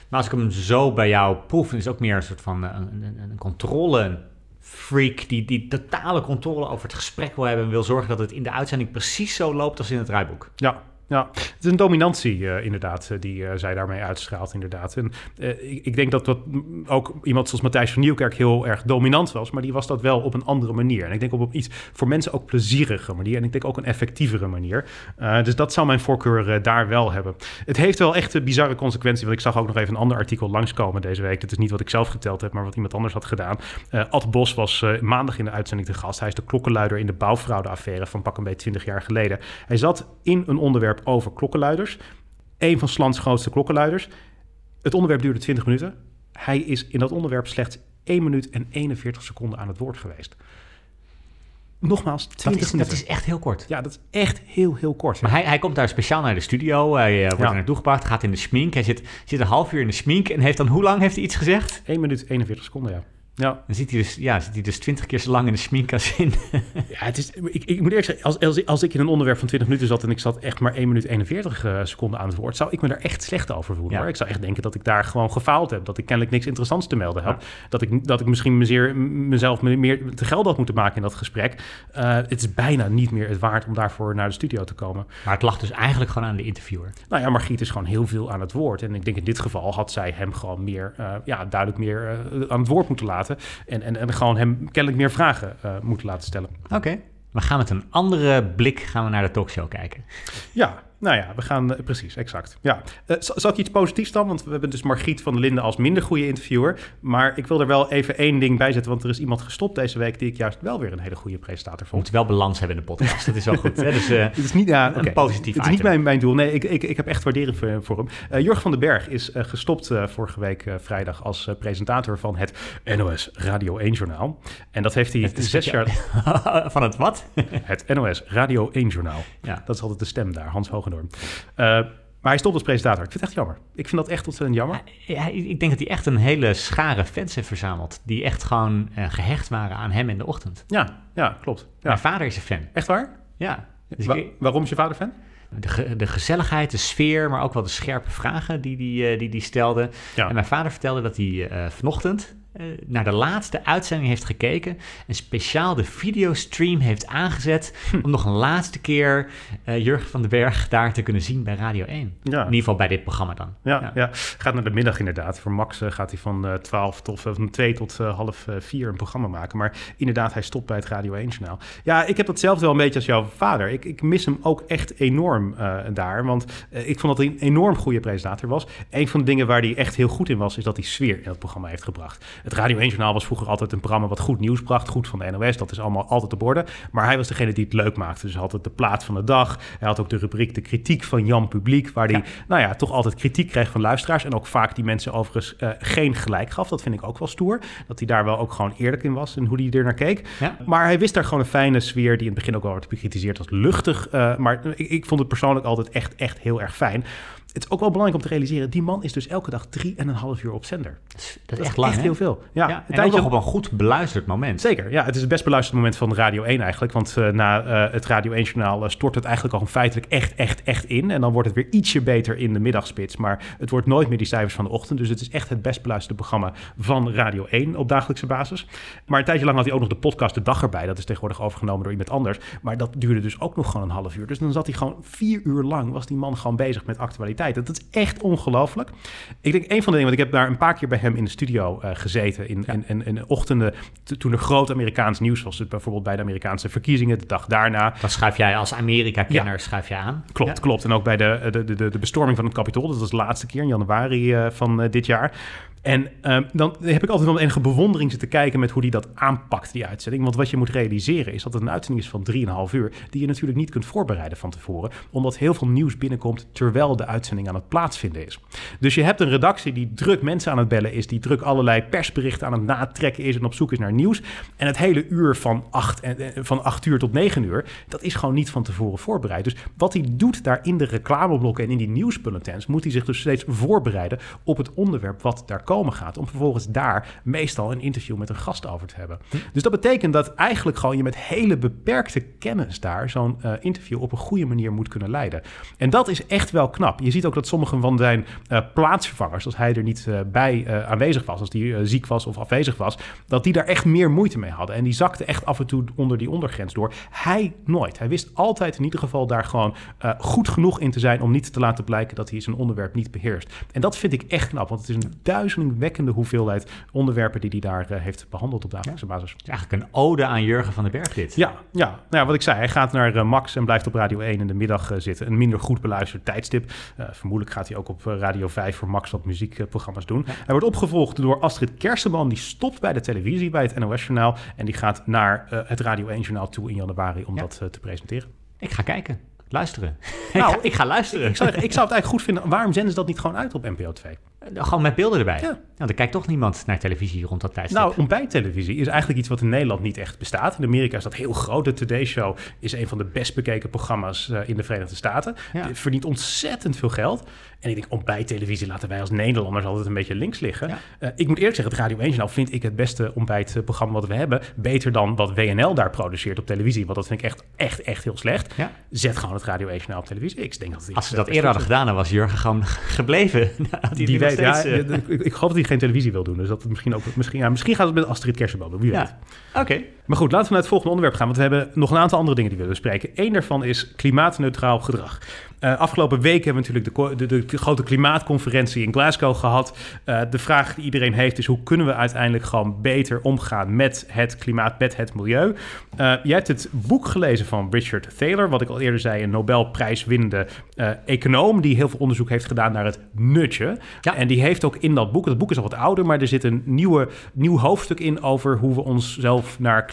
Maar als ik hem zo bij jou proef, is het ook meer een soort van eh, een, een, een controle freak... Die, die totale controle over het gesprek wil hebben... en wil zorgen dat het in de uitzending precies zo loopt als in het draaiboek. Ja, ja, het is een dominantie eh, inderdaad, eh, die eh, zij daarmee uitstraalt inderdaad. En ik, ik denk dat dat ook iemand zoals Matthijs van Nieuwkerk heel erg dominant was, maar die was dat wel op een andere manier. En ik denk op iets voor mensen ook plezierige manier en ik denk ook een effectievere manier. Dus dat zou mijn voorkeur daar wel hebben. Het heeft wel echt een bizarre consequentie, want ik zag ook nog even een ander artikel langskomen deze week. Dit is niet wat ik zelf geteld heb, maar wat iemand anders had gedaan. Ad Bos was maandag in de uitzending te gast. Hij is de klokkenluider in de bouwfraudeaffaire van pak een beetje 20 jaar geleden. Hij zat in een onderwerp over klokkenluiders. Een van Slans grootste klokkenluiders. Het onderwerp duurde 20 minuten. Hij is in dat onderwerp slechts 1 minuut en 41 seconden aan het woord geweest. Nogmaals, 20 Dat is, dat minuten. is echt heel kort. Ja, dat is echt heel, heel kort. Maar hij, hij komt daar speciaal naar de studio. Hij eh, wordt Ja. er naartoe gebracht, gaat in de smink. Hij zit, zit een half uur in de smink en heeft dan... Hoe lang heeft hij iets gezegd? 1 minuut 41 seconden, ja. Ja, Dan zit hij dus, ja, zit hij dus 20 keer zo lang in de smink als in... ja het is, ik, ik moet eerlijk zeggen, als, als, als ik in een onderwerp van 20 minuten zat en ik zat echt maar 1 minuut 41 eh, seconden aan het woord, zou ik me daar echt slecht over voelen. Ja. Hoor. Ik zou echt denken dat ik daar gewoon gefaald heb. Dat ik kennelijk niks interessants te melden heb. Dat, ik, dat ik misschien mezeer, mezelf me- meer te geld had moeten maken in dat gesprek. Eh, het is bijna niet meer het waard om daarvoor naar de studio te komen. Maar het lag dus eigenlijk gewoon aan de interviewer. Nou ja, Margriet is gewoon heel veel aan het woord. En ik denk in dit geval had zij hem gewoon meer, eh, ja, duidelijk meer aan het woord moeten laten. En, en, en gewoon hem kennelijk meer vragen eh, moeten laten stellen. Oké. We gaan met een andere blik gaan we naar de talkshow kijken. Ja, nou ja, we gaan eh, precies, exact. Ja. Eh, zal, ik iets positiefs dan? Want we hebben dus Margriet van der Linden als minder goede interviewer. Maar ik wil er wel even één ding bij zetten. Want er is iemand gestopt deze week die ik juist wel weer een hele goede presentator We vond. moeten wel balans hebben in de podcast. Dat is wel goed. Hè? Dus, eh, Het is niet, ja, Een oké. positief Het is niet mijn, mijn doel. Nee, ik, ik, ik heb echt waardering voor, voor hem. Eh Jurgen van den Berg is gestopt vorige week vrijdag als presentator van het NOS Radio 1 Journaal. En dat heeft hij zes ja. jaar... van het wat? Het NOS Radio 1 Journaal. Ja. Dat is altijd de stem daar, Hans Hogendoorn. Eh, maar hij stopt als presentator. Ik vind het echt jammer. Ik vind dat echt ontzettend jammer. Ja, ik denk dat hij echt een hele schare fans heeft verzameld. Die echt gewoon eh, gehecht waren aan hem in de ochtend. Ja, ja klopt. Ja. Mijn vader is een fan. Echt waar? Ja. Dus Wa- ik- waarom is je vader fan? de, ge- de gezelligheid, de sfeer, maar ook wel de scherpe vragen die hij die, eh, die, die stelde. Ja. En mijn vader vertelde dat hij eh, vanochtend naar de laatste uitzending heeft gekeken en speciaal de videostream heeft aangezet om nog een laatste keer eh, Jurgen van den Berg daar te kunnen zien bij Radio 1. In ieder geval bij dit programma dan. Ja, ja. gaat naar de middag inderdaad. Voor Max eh, gaat hij van eh 12 tot van 2 tot eh, half eh, 4 een programma maken. Maar inderdaad, hij stopt bij het Radio 1 journaal. Ja, ik heb datzelfde wel een beetje als jouw vader. Ik, ik mis hem ook echt enorm eh, daar. Want eh, ik vond dat hij een enorm goede presentator was. Een van de dingen waar hij echt heel goed in was, is dat hij sfeer in het programma heeft gebracht. Het Radio 1 journaal was vroeger altijd een programma wat goed nieuws bracht. Goed van de NOS, dat is allemaal altijd op orde. Maar hij was degene die het leuk maakte. Dus hij had het de plaat van de dag. Hij had ook de rubriek de kritiek van Jan Publiek. Waar hij, nou ja, toch altijd kritiek kreeg van luisteraars. En ook vaak die mensen overigens eh, geen gelijk gaf. Dat vind ik ook wel stoer. Dat hij daar wel ook gewoon eerlijk in was en hoe hij er naar keek. Ja. Maar hij wist daar gewoon een fijne sfeer die in het begin ook wel werd bekritiseerd als luchtig. eh, maar ik, ik vond het persoonlijk altijd echt, echt heel erg fijn. Het is ook wel belangrijk om te realiseren, die man is dus elke dag drie en een half uur op zender. Dat is, dat is echt lang, echt heel veel. Ja, Ja, en ook nog op een goed beluisterd moment. Zeker, ja. Het is het best beluisterde moment van Radio 1 eigenlijk. Want eh, na eh, het Radio 1-journaal eh, stort het eigenlijk al feitelijk echt, echt, echt in. En dan wordt het weer ietsje beter in de middagspits. Maar het wordt nooit meer die cijfers van de ochtend. Dus het is echt het best beluisterde programma van Radio 1 op dagelijkse basis. Maar een tijdje lang had hij ook nog de podcast De Dag erbij. Dat is tegenwoordig overgenomen door iemand anders. Maar dat duurde dus ook nog gewoon een half uur. Dus dan zat hij gewoon vier uur lang, was die man gewoon bezig met actualiteit. Dat is echt ongelooflijk. Ik denk een van de dingen, want ik heb daar een paar keer bij hem in de studio eh, gezeten. In, in, in, in de ochtenden, toen er groot Amerikaans nieuws was. Dus bijvoorbeeld bij de Amerikaanse verkiezingen, de dag daarna. Dan schuif jij als Amerika-kenner schuif je aan. Klopt, Ja. klopt. En ook bij de, de, de, de bestorming van het Capitool. Dat was de laatste keer in januari eh, van eh, dit jaar. En ehm, dan heb ik altijd wel met enige bewondering zitten kijken met hoe hij dat aanpakt, die uitzending. Want wat je moet realiseren is dat het een uitzending is van 3,5 uur, die je natuurlijk niet kunt voorbereiden van tevoren, omdat heel veel nieuws binnenkomt terwijl de uitzending aan het plaatsvinden is. Dus je hebt een redactie die druk mensen aan het bellen is, die druk allerlei persberichten aan het natrekken is en op zoek is naar nieuws. En het hele uur van 8, en, eh, van 8 uur tot 9 uur, dat is gewoon niet van tevoren voorbereid. Dus wat hij doet daar in de reclameblokken en in die nieuwsbulletins, moet hij zich dus steeds voorbereiden op het onderwerp wat daar komen gaat. Om vervolgens daar meestal een interview met een gast over te hebben. Dus dat betekent dat eigenlijk gewoon je met hele beperkte kennis daar zo'n eh, interview op een goede manier moet kunnen leiden. En dat is echt wel knap. Je ziet ook dat sommige van zijn eh, plaatsvervangers, als hij er niet eh, bij aanwezig was, als die ziek was of afwezig was, dat die daar echt meer moeite mee hadden. En die zakte echt af en toe onder die ondergrens door. Hij nooit. Hij wist altijd in ieder geval daar gewoon goed genoeg in te zijn om niet te laten blijken dat hij zijn onderwerp niet beheerst. En dat vind ik echt knap, want het is een duizelingwekkende hoeveelheid onderwerpen die hij daar eh, heeft behandeld op dagelijkse basis. Het is eigenlijk een ode aan Jurgen van den Berg dit. Ja, ja. Nou ja, wat ik zei, hij gaat naar eh, Max en blijft op Radio 1 in de middag eh, zitten. Een minder goed beluisterd tijdstip. Vermoedelijk gaat hij ook op Radio 5 voor Max wat muziekprogramma's doen. Hij wordt opgevolgd door Astrid Kersenboom. Die stopt bij de televisie, bij het NOS-journaal. En die gaat naar het Radio 1-journaal toe in januari om dat te presenteren. Ik ga kijken. Luisteren. Nou, ik, ga, ik ga luisteren. Ik zou, ik zou het eigenlijk goed vinden. Waarom zenden ze dat niet gewoon uit op NPO 2? Gewoon met beelden erbij. Ja. Nou, er kijkt toch niemand naar televisie rond dat tijdstip. Nou, ontbijttelevisie is eigenlijk iets wat in Nederland niet echt bestaat. In Amerika is dat heel groot. De Today Show is een van de best bekeken programma's eh, in de Verenigde Staten. Ja. Het verdient ontzettend veel geld. En ik denk, ontbijttelevisie laten wij als Nederlanders altijd een beetje links liggen. Ja. Eh, ik moet eerlijk zeggen, het Radio 1 Journaal vind ik het beste ontbijtprogramma wat we hebben. Beter dan wat WNL daar produceert op televisie. Want dat vind ik echt, echt, echt heel slecht. Ja. Zet gewoon het Radio 1 Journaal op televisie. Ik denk dat het Als ze dat eerder hadden gedaan, dan was Jurgen gewoon gebleven. Nou, Die weet, ja, steeds, eh, ik, ik geloof dat hij geen televisie wil doen. Dus dat het misschien ook, misschien, ja, misschien gaat het met Astrid Kersenboom. Wie weet. ja. Oké. Maar goed, laten we naar het volgende onderwerp gaan. Want we hebben nog een aantal andere dingen die we willen bespreken. Eén daarvan is klimaatneutraal gedrag. Eh, afgelopen week hebben we natuurlijk de, de, grote klimaatconferentie in Glasgow gehad. Eh, de vraag die iedereen heeft is hoe kunnen we uiteindelijk gewoon beter omgaan met het klimaat, met het milieu. Eh, jij hebt het boek gelezen van Richard Thaler, wat ik al eerder zei, een Nobelprijswinnende econoom die heel veel onderzoek heeft gedaan naar het nutje. Ja. En die heeft ook in dat boek, het boek is al wat ouder, maar er zit een nieuwe, nieuw hoofdstuk in over hoe we onszelf naar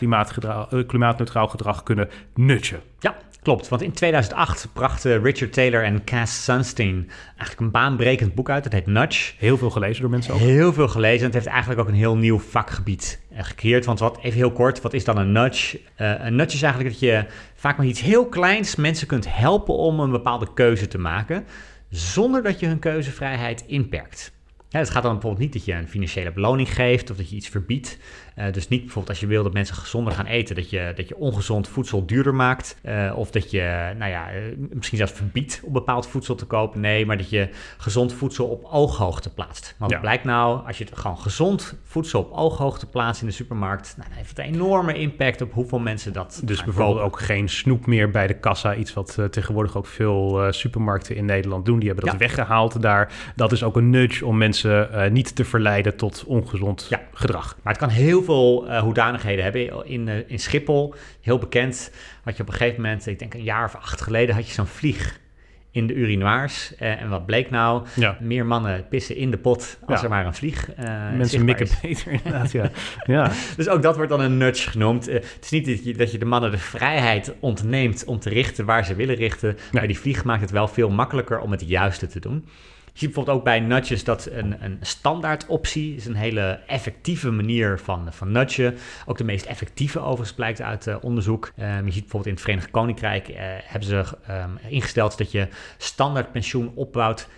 klimaatneutraal gedrag kunnen nutchen. Ja, klopt. Want in 2008 brachten Richard Taylor en Cass Sunstein eigenlijk een baanbrekend boek uit. Dat heet Nudge. Heel veel gelezen door mensen ook. Heel veel gelezen. Het heeft eigenlijk ook een heel nieuw vakgebied eh, gecreëerd. Want wat, even heel kort, wat is dan een nudge? Eh, een nudge is eigenlijk dat je vaak met iets heel kleins mensen kunt helpen om een bepaalde keuze te maken. Zonder dat je hun keuzevrijheid inperkt. Ja, het gaat dan bijvoorbeeld niet dat je een financiële beloning geeft of dat je iets verbiedt. Uh, dus niet bijvoorbeeld als je wil dat mensen gezonder gaan eten, dat je, dat je ongezond voedsel duurder maakt. Uh, of dat je, nou ja, uh, misschien zelfs verbiedt om bepaald voedsel te kopen. Nee, maar dat je gezond voedsel op ooghoogte plaatst. Want Ja. het blijkt nou, als je het gewoon gezond voedsel op ooghoogte plaatst in de supermarkt, nou, dan heeft het een enorme impact op hoeveel mensen dat Dus bijvoorbeeld kopen. ook geen snoep meer bij de kassa. Iets wat eh, tegenwoordig ook veel eh, supermarkten in Nederland doen. Die hebben dat Ja. weggehaald daar. Dat is ook een nudge om mensen eh, niet te verleiden tot ongezond Ja. gedrag. Maar het kan heel veel eh, hoedanigheden hebben. In, eh, in Schiphol, heel bekend, had je op een gegeven moment, ik denk een jaar of acht geleden, had je zo'n vlieg in de urinoirs. Eh, en wat bleek nou? Ja. Meer mannen pissen in de pot als Ja. er maar een vlieg Mensen mikken is. beter inderdaad, ja. ja. Dus ook dat wordt dan een nudge genoemd. Het is niet dat je, dat je de mannen de vrijheid ontneemt om te richten waar ze willen richten. Maar die vlieg maakt het wel veel makkelijker om het juiste te doen. Je ziet bijvoorbeeld ook bij nudges dat een, een standaard optie is een hele effectieve manier van, van nudgen. Ook de meest effectieve overigens blijkt uit eh, onderzoek. Ehm, je ziet bijvoorbeeld in het Verenigd Koninkrijk eh, hebben ze ehm, ingesteld dat je standaard pensioen opbouwt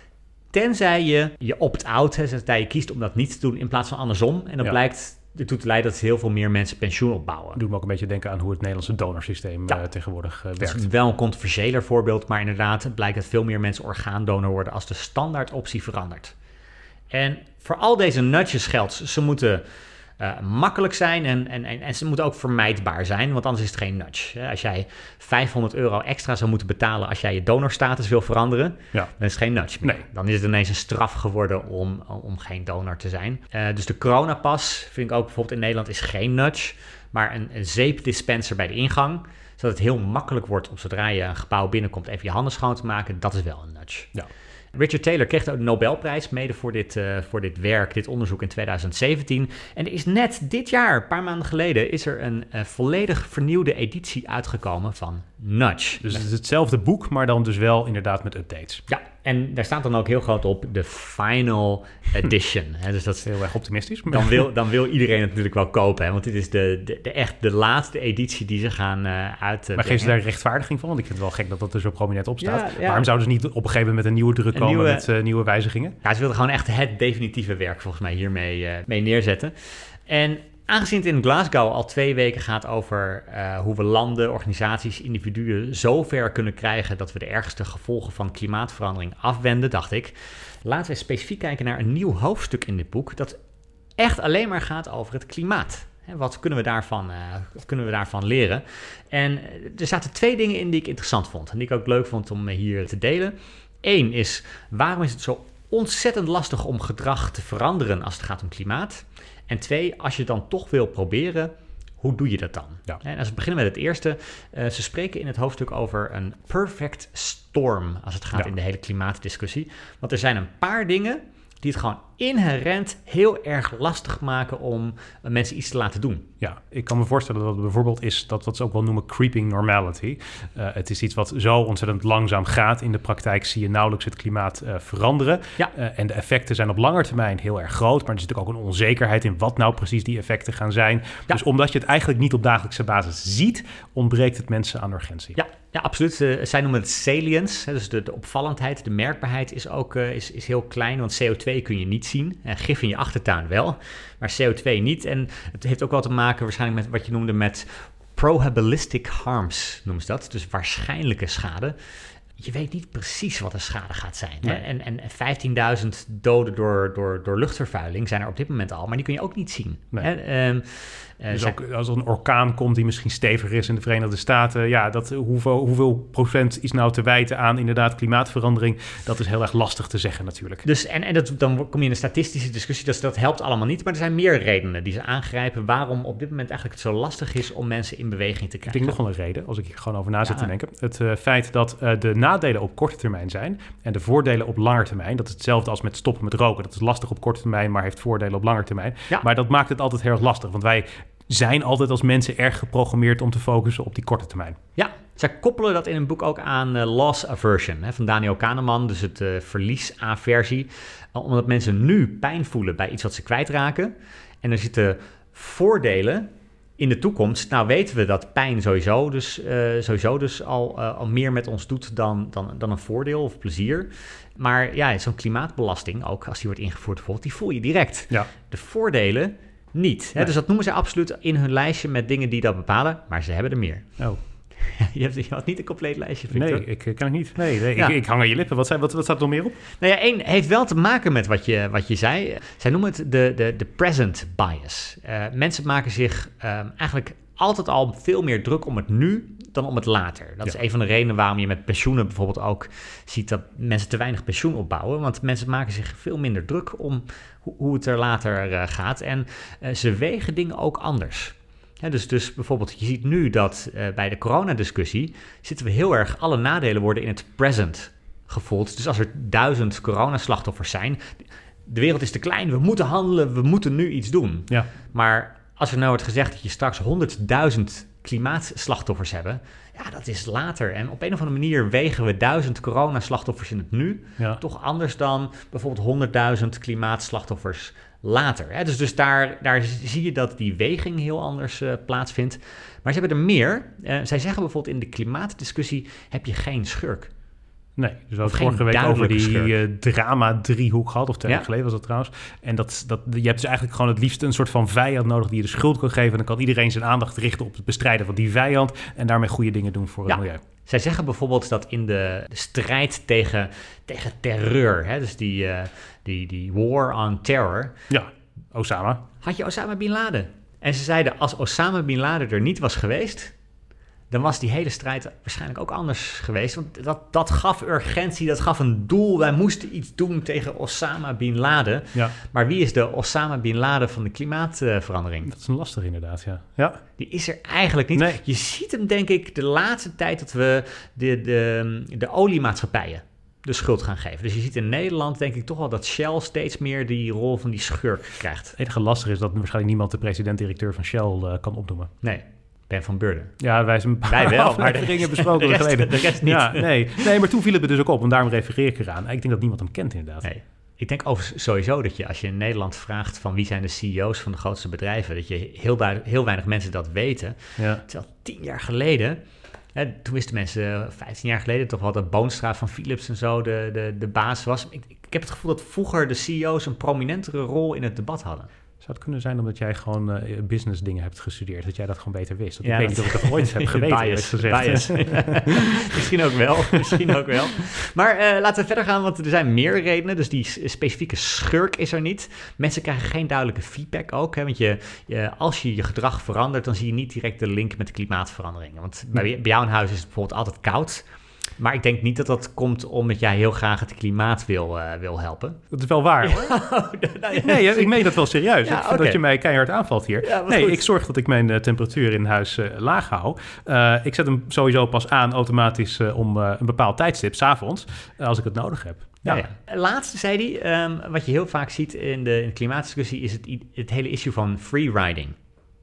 Tenzij je je opt-out, tenzij je kiest om dat niet te doen in plaats van andersom. En dat Ja. blijkt ertoe te leiden dat heel veel meer mensen pensioen opbouwen. Doet me ook een beetje denken aan hoe het Nederlandse donorsysteem Ja. eh, tegenwoordig eh, Dat is werkt. wel een controversiëler voorbeeld, maar inderdaad, het blijkt dat veel meer mensen orgaandonor worden als de standaard optie verandert. En voor al deze nudges geldt, ze moeten eh, makkelijk zijn en, en, en, en ze moeten ook vermijdbaar zijn, want anders is het geen nudge. Als jij 500 euro extra zou moeten betalen als jij je donorstatus wil veranderen, Ja. dan is het geen nudge meer. Nee. Dan is het ineens een straf geworden om, om geen donor te zijn. Eh, dus de coronapas vind ik ook bijvoorbeeld in Nederland is geen nudge, maar een, een zeepdispenser bij de ingang. Zodat het heel makkelijk wordt om zodra je een gebouw binnenkomt even je handen schoon te maken. Dat is wel een nudge. Ja. Richard Taylor kreeg ook de Nobelprijs mede voor dit, eh, voor dit werk, dit onderzoek in 2017. En er is net dit jaar, een paar maanden geleden, is er een eh, volledig vernieuwde editie uitgekomen van Nudge. Dus het is hetzelfde boek, maar dan dus wel inderdaad met updates. Ja, en daar staat dan ook heel groot op de final edition. Hè, dus dat is, Heel erg optimistisch. dan, wil, dan wil iedereen het natuurlijk wel kopen. Hè, want dit is de, de, de echt de laatste editie die ze gaan eh uit. Maar geef ze daar rechtvaardiging van? Want ik vind het wel gek dat dat er zo prominent op staat. Ja, ja. Waarom zouden ze niet op een gegeven moment met een nieuwe druk Een komen nieuwe- met eh, nieuwe wijzigingen? Ja, ze wilden gewoon echt het definitieve werk volgens mij hiermee eh, mee neerzetten. En aangezien het in Glasgow al twee weken gaat over eh, hoe we landen, organisaties, individuen zo ver kunnen krijgen dat we de ergste gevolgen van klimaatverandering afwenden, dacht ik, laten we specifiek kijken naar een nieuw hoofdstuk in dit boek dat echt alleen maar gaat over het klimaat. Wat kunnen we, daarvan, eh, wat kunnen we daarvan leren? En eh, er zaten twee dingen in die ik interessant vond en die ik ook leuk vond om hier te delen. Eén is, waarom is het zo ontzettend lastig om gedrag te veranderen als het gaat om klimaat? En twee, als je het dan toch wil proberen, hoe doe je dat dan? Ja. En als we beginnen met het eerste, eh, ze spreken in het hoofdstuk over een perfect storm als het gaat Ja. in de hele klimaatdiscussie. Want er zijn een paar dingen die het gewoon inherent heel erg lastig maken om eh, mensen iets te laten doen. Ja, ik kan me voorstellen dat het bijvoorbeeld is dat wat ze ook wel noemen creeping normality. Eh, het is iets wat zo ontzettend langzaam gaat. In de praktijk zie je nauwelijks het klimaat eh, veranderen. Ja. En de effecten zijn op lange termijn heel erg groot. Maar er zit ook een onzekerheid in wat nou precies die effecten gaan zijn. Ja. Dus omdat je het eigenlijk niet op dagelijkse basis ziet, ontbreekt het mensen aan urgentie. Ja, ja absoluut. Eh, zij noemen het salience. Hè, dus de, de opvallendheid, de merkbaarheid is ook is, is heel klein. Want CO2 kun je niet zien. En gif in je achtertuin wel, maar CO2 niet. En het heeft ook wel te maken waarschijnlijk met wat je noemde met probabilistic harms, noemen ze dat. Dus waarschijnlijke schade. Je weet niet precies wat de schade gaat zijn. Nee. En, en 15.000 doden door, door, door luchtvervuiling zijn er op dit moment al, maar die kun je ook niet zien. Nee. Ehm, eh, Dus zij- ook als er een orkaan komt die misschien steviger is in de Verenigde Staten, ja, dat, hoeveel, hoeveel procent is nou te wijten aan inderdaad klimaatverandering? Dat is heel erg lastig te zeggen natuurlijk. Dus, en, en dat, dan kom je in een statistische discussie, dus dat helpt allemaal niet. Maar er zijn meer redenen die ze aangrijpen waarom op dit moment eigenlijk het zo lastig is om mensen in beweging te Ik krijgen. denk nog wel een reden, als ik hier gewoon over na zit Ja. te denken. Het eh, feit dat eh, de nadelen op korte termijn zijn en de voordelen op lange termijn. Dat is hetzelfde als met stoppen met roken. Dat is lastig op korte termijn, maar heeft voordelen op lange termijn. Ja. Maar dat maakt het altijd heel erg lastig, want wij zijn altijd als mensen erg geprogrammeerd om te focussen op die korte termijn. Ja, zij koppelen dat in een boek ook aan eh, loss aversion hè, van Daniel Kahneman, dus het eh, verliesaversie. Uh, omdat mensen nu pijn voelen bij iets wat ze kwijtraken. En er zitten voordelen in de toekomst, nou weten we dat pijn sowieso dus, eh, sowieso dus al, eh, al meer met ons doet dan, dan, dan een voordeel of plezier. Maar ja, zo'n klimaatbelasting, ook als die wordt ingevoerd bijvoorbeeld, die voel je direct. Ja. De voordelen niet. Hè? Nee. Dus dat noemen ze absoluut in hun lijstje met dingen die dat bepalen, maar ze hebben er meer. Oh. je, hebt, je had niet een compleet lijstje, Victor. Nee, ik eh, kan het niet. Nee, nee Ja. ik, ik hang aan je lippen. Wat, zijn, wat, wat staat er nog meer op? Nou ja, één heeft wel te maken met wat je, wat je zei. Zij noemen het de, de, de present bias. Eh, mensen maken zich ehm, eigenlijk altijd al veel meer druk om het nu dan om het later. Dat Ja. is een van de redenen waarom je met pensioenen bijvoorbeeld ook ziet dat mensen te weinig pensioen opbouwen. Want mensen maken zich veel minder druk om hoe, hoe het er later eh, gaat. En eh, ze wegen dingen ook anders. Dus, dus bijvoorbeeld, je ziet nu dat eh, bij de coronadiscussie zitten we heel erg, alle nadelen worden in het present gevoeld. Dus als er duizend coronaslachtoffers zijn, de wereld is te klein, we moeten handelen, we moeten nu iets doen. Ja. Maar als er nou wordt gezegd dat je straks 100.000 klimaatslachtoffers hebben, ja, dat is later. En op een of andere manier wegen we duizend coronaslachtoffers in het nu Ja. toch anders dan bijvoorbeeld 100.000 klimaatslachtoffers later. Hè? Dus, dus daar, daar zie je dat die weging heel anders eh, plaatsvindt. Maar ze hebben er meer. Eh, zij zeggen bijvoorbeeld in de klimaatdiscussie heb je geen schurk. Nee, dus we hadden vorige week over die eh, drama-driehoek gehad, of twee Ja. jaar geleden was dat trouwens. En dat, dat, je hebt dus eigenlijk gewoon het liefst een soort van vijand nodig die je de schuld kan geven. En dan kan iedereen zijn aandacht richten op het bestrijden van die vijand en daarmee goede dingen doen voor het milieu. Zij zeggen bijvoorbeeld dat in de, de strijd tegen, tegen terreur, hè, dus die, eh, die, die war on terror, Ja, Osama. had je Osama Bin Laden. En ze zeiden, als Osama Bin Laden er niet was geweest, dan was die hele strijd waarschijnlijk ook anders geweest. Want dat, dat gaf urgentie, dat gaf een doel. Wij moesten iets doen tegen Osama Bin Laden. Ja, Maar wie is de Osama Bin Laden van de klimaatverandering? dat is een lastig inderdaad, ja. Ja, Die is er eigenlijk niet. Nee. Je ziet hem, denk ik, de laatste tijd dat we de, de, de oliemaatschappijen de schuld gaan geven. Dus je ziet in Nederland, denk ik, toch wel dat Shell steeds meer die rol van die schurk krijgt. het enige lastig is dat waarschijnlijk niemand de president-directeur van Shell eh, kan opnoemen. Nee, Ben van Beurden. Ja, wij zijn een paar Wij wel, maar de rest- besproken de rest- geleden. de rest niet. Ja, nee. nee, maar toen viel het me dus ook op en daarom refereer ik eraan. Ik denk dat niemand hem kent inderdaad. Nee. Ik denk overigens sowieso dat je, als je in Nederland vraagt van wie zijn de CEO's van de grootste bedrijven, dat je heel, weinig mensen dat weten. Ja. Terwijl tien jaar geleden, hè, toen wisten mensen, 15 jaar geleden, toch wel dat Boonstra van Philips en zo de, de, de baas was. Ik, ik heb het gevoel dat vroeger de CEO's een prominentere rol in het debat hadden. Zou het kunnen zijn omdat jij gewoon eh, business dingen hebt gestudeerd, dat jij dat gewoon beter wist? Want Ja, ik weet dat- niet of ik dat ooit heb geweten, Bias, gezegd. misschien ook wel, misschien ook wel. Maar eh, laten we verder gaan, want er zijn meer redenen. Dus die specifieke schurk is er niet. Mensen krijgen geen duidelijke feedback ook. Hè, want je, je, als je je gedrag verandert, dan zie je niet direct de link met de klimaatveranderingen. Want bij, bij jou in huis is het bijvoorbeeld altijd koud. Maar ik denk niet dat dat komt omdat jij heel graag het klimaat wil, eh, wil helpen. Dat is wel waar hoor. Nou ja, Nee, ik meen dat wel serieus. Ja, ik vind oké. dat je mij keihard aanvalt hier. Ja, nee, goed. ik zorg dat ik mijn eh, temperatuur in huis eh, laag hou. Ik zet hem sowieso pas aan automatisch om een bepaald tijdstip, s'avonds, als ik het nodig heb. Ja. ja. Laatste zei hij, ehm, wat je heel vaak ziet in de, in de klimaatdiscussie, is het, het hele issue van free riding.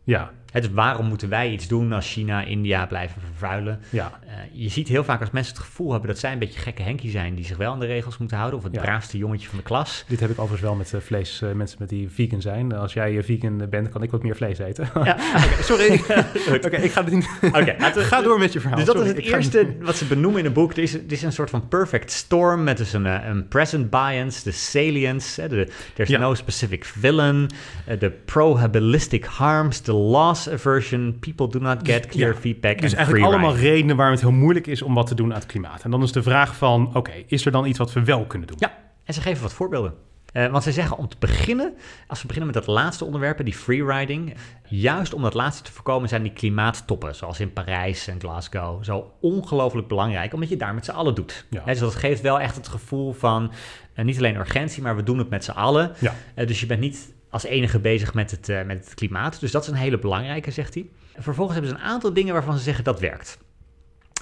Ja, dus waarom moeten wij iets doen als China, India blijven vervuilen? ja. Eh, je ziet heel vaak als mensen het gevoel hebben dat zij een beetje gekke Henkie zijn die zich wel aan de regels moeten houden, of het Ja. braafste jongetje van de klas. Dit heb ik overigens wel met eh, vlees, eh, mensen met die vegan zijn. Als jij vegan bent, kan ik wat meer vlees eten. Ja, sorry. Oké, ik ga het niet... Oké, ga door met je verhaal. Dus dat Sorry, is het eerste wat ze benoemen in het boek. Er is, er is een soort van perfect storm met dus een, een present bias, de salience, de there's Ja. no specific villain, de probabilistic harms, the loss aversion, people do not get clear Ja, feedback Dus en eigenlijk allemaal redenen waarom het heel moeilijk is om wat te doen aan het klimaat. En dan is de vraag van, oké, is er dan iets wat we wel kunnen doen? Ja, en ze geven wat voorbeelden. Eh, want ze zeggen om te beginnen, als we beginnen met dat laatste onderwerp, die freeriding, juist om dat laatste te voorkomen zijn die klimaattoppen, zoals in Parijs en Glasgow, zo ongelooflijk belangrijk, omdat je daar met z'n allen doet. Ja. Dus dat geeft wel echt het gevoel van eh, niet alleen urgentie, maar we doen het met z'n allen. Ja. Eh, dus je bent niet als enige bezig met het, eh, met het klimaat. Dus dat is een hele belangrijke, zegt hij. En vervolgens hebben ze een aantal dingen waarvan ze zeggen dat werkt.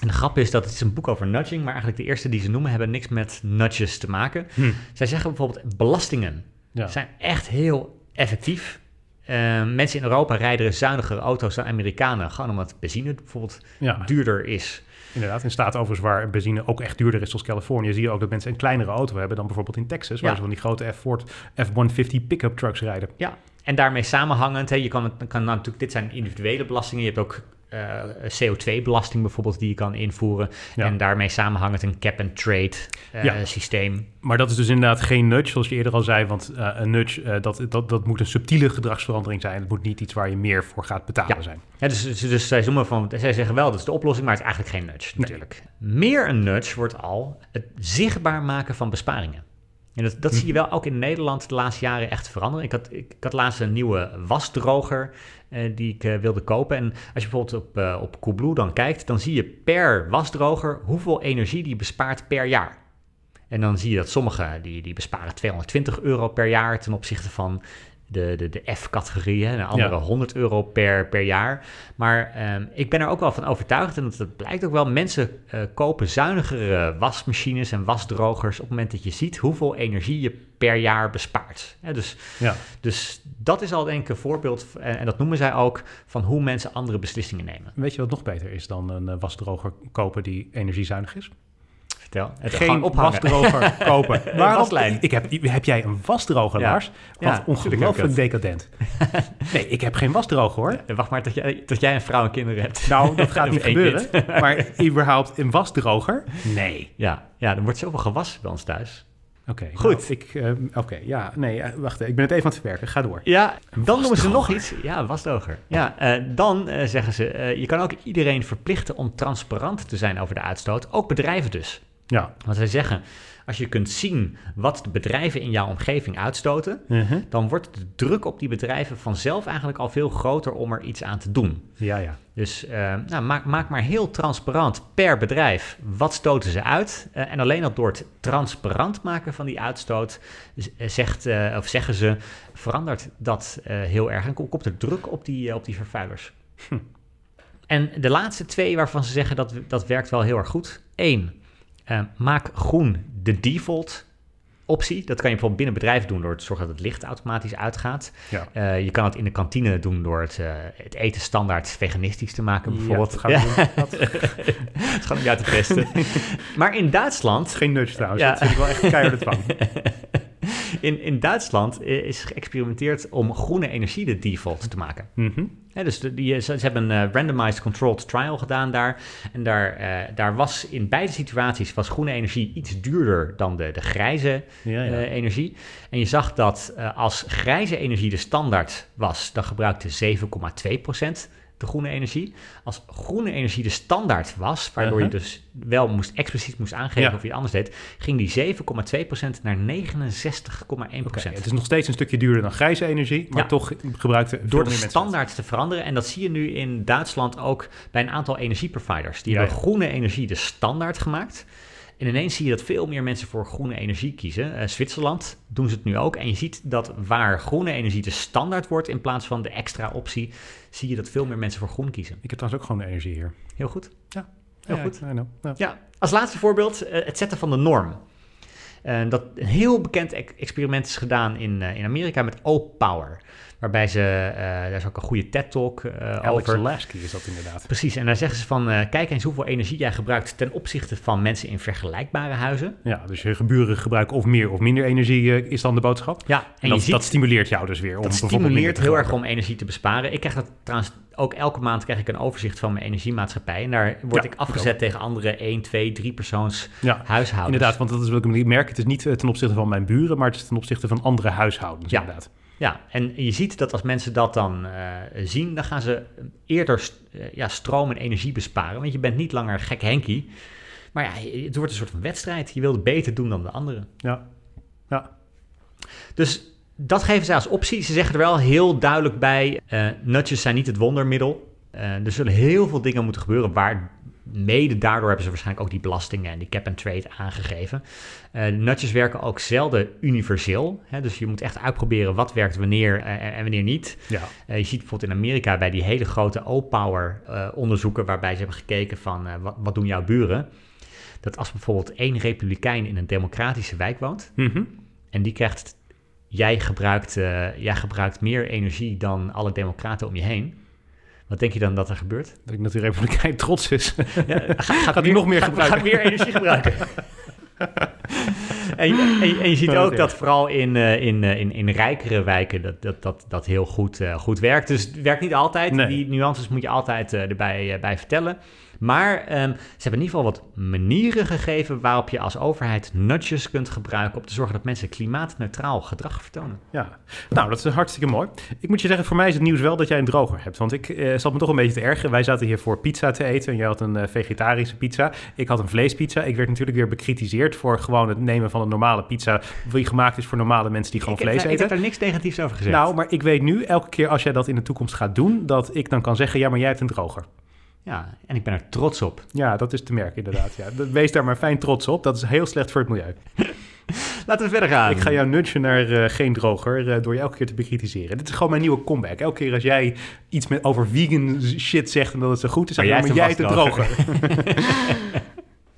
En de grap is dat het is een boek over nudging, maar eigenlijk de eerste die ze noemen hebben niks met nudges te maken. Hm. Zij zeggen bijvoorbeeld belastingen Ja. zijn echt heel effectief. Eh, mensen in Europa rijden zuinigere auto's dan Amerikanen, gewoon omdat benzine bijvoorbeeld ja. duurder is. Inderdaad, in staat overigens waar benzine ook echt duurder is zoals Californië, zie je ook dat mensen een kleinere auto hebben dan bijvoorbeeld in Texas, waar Ja. ze van die grote F-Ford F-150 pick-up trucks rijden. Ja, en daarmee samenhangend, hè, je kan, kan natuurlijk, dit zijn individuele belastingen. Je hebt ook eh, CO2-belasting bijvoorbeeld die je kan invoeren. Ja. En daarmee samenhangend een cap-and-trade eh, Ja. systeem. Maar dat is dus inderdaad geen nudge, zoals je eerder al zei. Want eh, een nudge, dat, dat, dat moet een subtiele gedragsverandering zijn. Het moet niet iets waar je meer voor gaat betalen Ja. zijn. Ja, dus, dus, dus zij, van, zij zeggen wel dat is de oplossing, maar het is eigenlijk geen nudge natuurlijk. Meer een nudge wordt al het zichtbaar maken van besparingen. En dat, dat zie je wel ook in Nederland de laatste jaren echt veranderen. Ik had, ik, had laatst een nieuwe wasdroger eh, die ik eh, wilde kopen. En als je bijvoorbeeld op, eh op Coolblue dan kijkt, dan zie je per wasdroger hoeveel energie die bespaart per jaar. En dan zie je dat sommige die, die besparen 220 euro per jaar ten opzichte van de, de, de F-categorieën. En de andere Ja. 100 euro per, per jaar. Maar ehm, ik ben er ook wel van overtuigd, en dat, dat blijkt ook wel, mensen eh, kopen zuinigere wasmachines en wasdrogers op het moment dat je ziet hoeveel energie je per jaar bespaart. Dus, Ja. dus dat is al denk ik een voorbeeld, en, en dat noemen zij ook, van hoe mensen andere beslissingen nemen. Weet je wat nog beter is dan een eh, wasdroger kopen die energiezuinig is? Vertel. Het Geen wasdroger kopen. Waarom? Ik heb, heb jij een wasdroger, Ja. Lars? Wat ongelooflijk decadent. nee, ik heb geen wasdroger hoor. Eh, Wacht maar tot jij, tot jij een vrouw en kinderen hebt. Nou, dat gaat niet gebeuren. Maar überhaupt een wasdroger? Nee. Ja, ja, er wordt zoveel gewassen bij ons thuis. Oké, Goed. nou, ik, eh, Oké, ja, nee, eh, wacht. Ik ben het even aan het verwerken. Ga door. Ja, dan noemen ze nog iets. Ja, wasdroger. Ja, eh, dan zeggen ze, je kan ook iedereen verplichten om transparant te zijn over de uitstoot. Ook bedrijven dus. Ja. Want zij zeggen, als je kunt zien wat de bedrijven in jouw omgeving uitstoten, Mhm. dan wordt de druk op die bedrijven vanzelf eigenlijk al veel groter om er iets aan te doen. Ja, ja. Dus eh, nou, maak, maak maar heel transparant per bedrijf wat stoten ze uit. Eh, en alleen al door het transparant maken van die uitstoot, eh, zegt, of zeggen ze, verandert dat heel erg. En kom- komt er druk op die, op die vervuilers. En de laatste twee waarvan ze zeggen dat dat werkt wel heel erg goed. Eén, eh, maak groen de default optie. Dat kan je bijvoorbeeld binnen bedrijven doen door te zorgen dat het licht automatisch uitgaat. Ja. Eh, je kan het in de kantine doen door het, eh, het eten standaard veganistisch te maken, bijvoorbeeld. Ja, dat gaan we. Dat- je uit te testen. maar in Duitsland, Geen nudge trouwens. Ja. Dat vind ik wel echt keiharde dwang. in, in Duitsland eh, is geëxperimenteerd om groene energie de default te maken. Mhm. Dus de, die, ze, ze hebben een eh, randomized controlled trial gedaan daar. En daar, eh, daar was in beide situaties was groene energie iets duurder dan de, de grijze Ja, ja. eh, energie. En je zag dat eh, als grijze energie de standaard was, dan gebruikte 7,2% de groene energie. Als groene energie de standaard was, waardoor je Uh-huh. dus wel moest, expliciet moest aangeven Ja. of je het anders deed, ging die 7,2% naar 69,1%. Oké, het is nog steeds een stukje duurder dan grijze energie, maar Ja. toch gebruikte Door de standaard te veranderen. En dat zie je nu in Duitsland ook bij een aantal energieproviders. Die Ja, hebben groene energie de standaard gemaakt. En ineens zie je dat veel meer mensen voor groene energie kiezen. Eh, Zwitserland doen ze het nu ook. En je ziet dat waar groene energie de standaard wordt in plaats van de extra optie, zie je dat veel meer mensen voor groen kiezen. Ik heb trouwens ook gewoon energie hier. Heel goed. Ja, Heel ja, goed. Ja. Ja, als laatste voorbeeld eh, het zetten van de norm. Eh, dat een heel bekend ex- experiment is gedaan in, in Amerika met O-Power. Waarbij ze, eh, daar is ook een goede TED-talk eh, Alex over. Lasky is dat inderdaad. Precies, en daar zeggen ze van, eh, kijk eens hoeveel energie jij gebruikt ten opzichte van mensen in vergelijkbare huizen. Ja, dus je geburen gebruiken of meer of minder energie eh, is dan de boodschap. Ja, en, dat, ziet, dat stimuleert jou dus weer om dat stimuleert heel erg om energie te besparen. Ik krijg dat trouwens ook elke maand krijg ik een overzicht van mijn energiemaatschappij. En daar word Ja, ik afgezet tegen andere 1, 2, 3 persoons Ja, huishoudens. inderdaad, want dat is wat ik merk. Het is niet eh, ten opzichte van mijn buren, maar het is ten opzichte van andere huishoudens Ja. inderdaad. Ja, en je ziet dat als mensen dat dan eh, zien, dan gaan ze eerder eh, ja, stroom en energie besparen. Want je bent niet langer gek Henkie. Maar ja, het wordt een soort van wedstrijd. Je wilde beter doen dan de anderen. Ja, ja. Dus dat geven zij als optie. Ze zeggen er wel heel duidelijk bij: nudges zijn niet het wondermiddel. Er zullen heel veel dingen moeten gebeuren. Waar mede daardoor hebben ze waarschijnlijk ook die belastingen en die cap and trade aangegeven. Nudges werken ook zelden universeel. Hè, dus je moet echt uitproberen wat werkt wanneer eh, en wanneer niet. ja. Eh, je ziet bijvoorbeeld in Amerika bij die hele grote O-Power onderzoeken, waarbij ze hebben gekeken van wat, wat doen jouw buren. Dat als bijvoorbeeld één republikein in een democratische wijk woont, Mhm. en die krijgt, jij gebruikt, jij gebruikt meer energie dan alle democraten om je heen. Wat denk je dan dat er gebeurt? Ik denk dat die republikein trots is. Ja, Gaat hij nog meer gaat- gebruiken? Gaat meer energie gebruiken. En, je- en, je- en je ziet Dat ook dat vooral in, eh, in, eh, in, in rijkere wijken dat dat, dat, dat heel goed, eh, goed werkt. Dus het werkt niet altijd. Nee. Die nuances moet je altijd erbij bij vertellen. Maar ehm, ze hebben in ieder geval wat manieren gegeven waarop je als overheid nudges kunt gebruiken om te zorgen dat mensen klimaatneutraal gedrag vertonen. Ja, nou, dat is hartstikke mooi. Ik moet je zeggen, voor mij is het nieuws wel dat jij een droger hebt. Want ik eh, zat me toch een beetje te ergeren. Wij zaten hier voor pizza te eten en jij had een eh, vegetarische pizza. Ik had een vleespizza. Ik werd natuurlijk weer bekritiseerd voor gewoon het nemen van een normale pizza... die gemaakt is voor normale mensen die gewoon ik, vlees ik eten. heb daar niks negatiefs over gezegd. Nou, maar ik weet nu, elke keer als jij dat in de toekomst gaat doen... dat ik dan kan zeggen, ja, maar jij hebt een droger. Ja, en ik ben er trots op. Ja, dat is te merken inderdaad. Ja. Wees daar maar fijn trots op. Dat is heel slecht voor het milieu. Laten we verder gaan. Ik ga jou nudgen naar eh, geen droger eh, door je elke keer te bekritiseren. Dit is gewoon mijn nieuwe comeback. Elke keer als jij iets met, over vegan shit zegt en dat het zo goed is, Maar dan hebt jij een droger.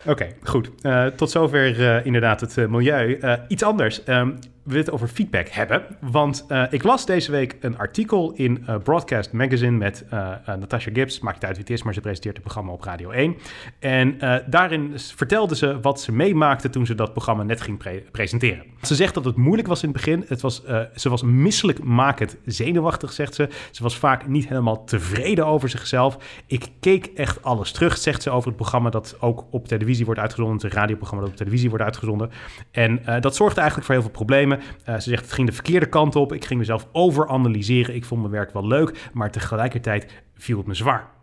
Oké, goed. Eh, tot zover inderdaad het milieu. Iets anders. Ehm, we het over feedback hebben. Want eh, ik las deze week een artikel in eh, Broadcast Magazine met eh, Natasha Gibbs. Maakt niet uit wie het is, maar ze presenteert het programma op Radio 1. En daarin vertelde ze wat ze meemaakte toen ze dat programma net ging pre- presenteren. Ze zegt dat het moeilijk was in het begin. Het was, ze was misselijkmakend zenuwachtig, zegt ze. Ze was vaak niet helemaal tevreden over zichzelf. Ik keek echt alles terug, zegt ze over het programma dat ook op televisie wordt uitgezonden. Het radioprogramma dat op televisie wordt uitgezonden. En dat zorgde eigenlijk voor heel veel problemen. Eh, ze zegt, het ging de verkeerde kant op. Ik ging mezelf overanalyseren. Ik vond mijn werk wel leuk, maar tegelijkertijd viel het me zwaar.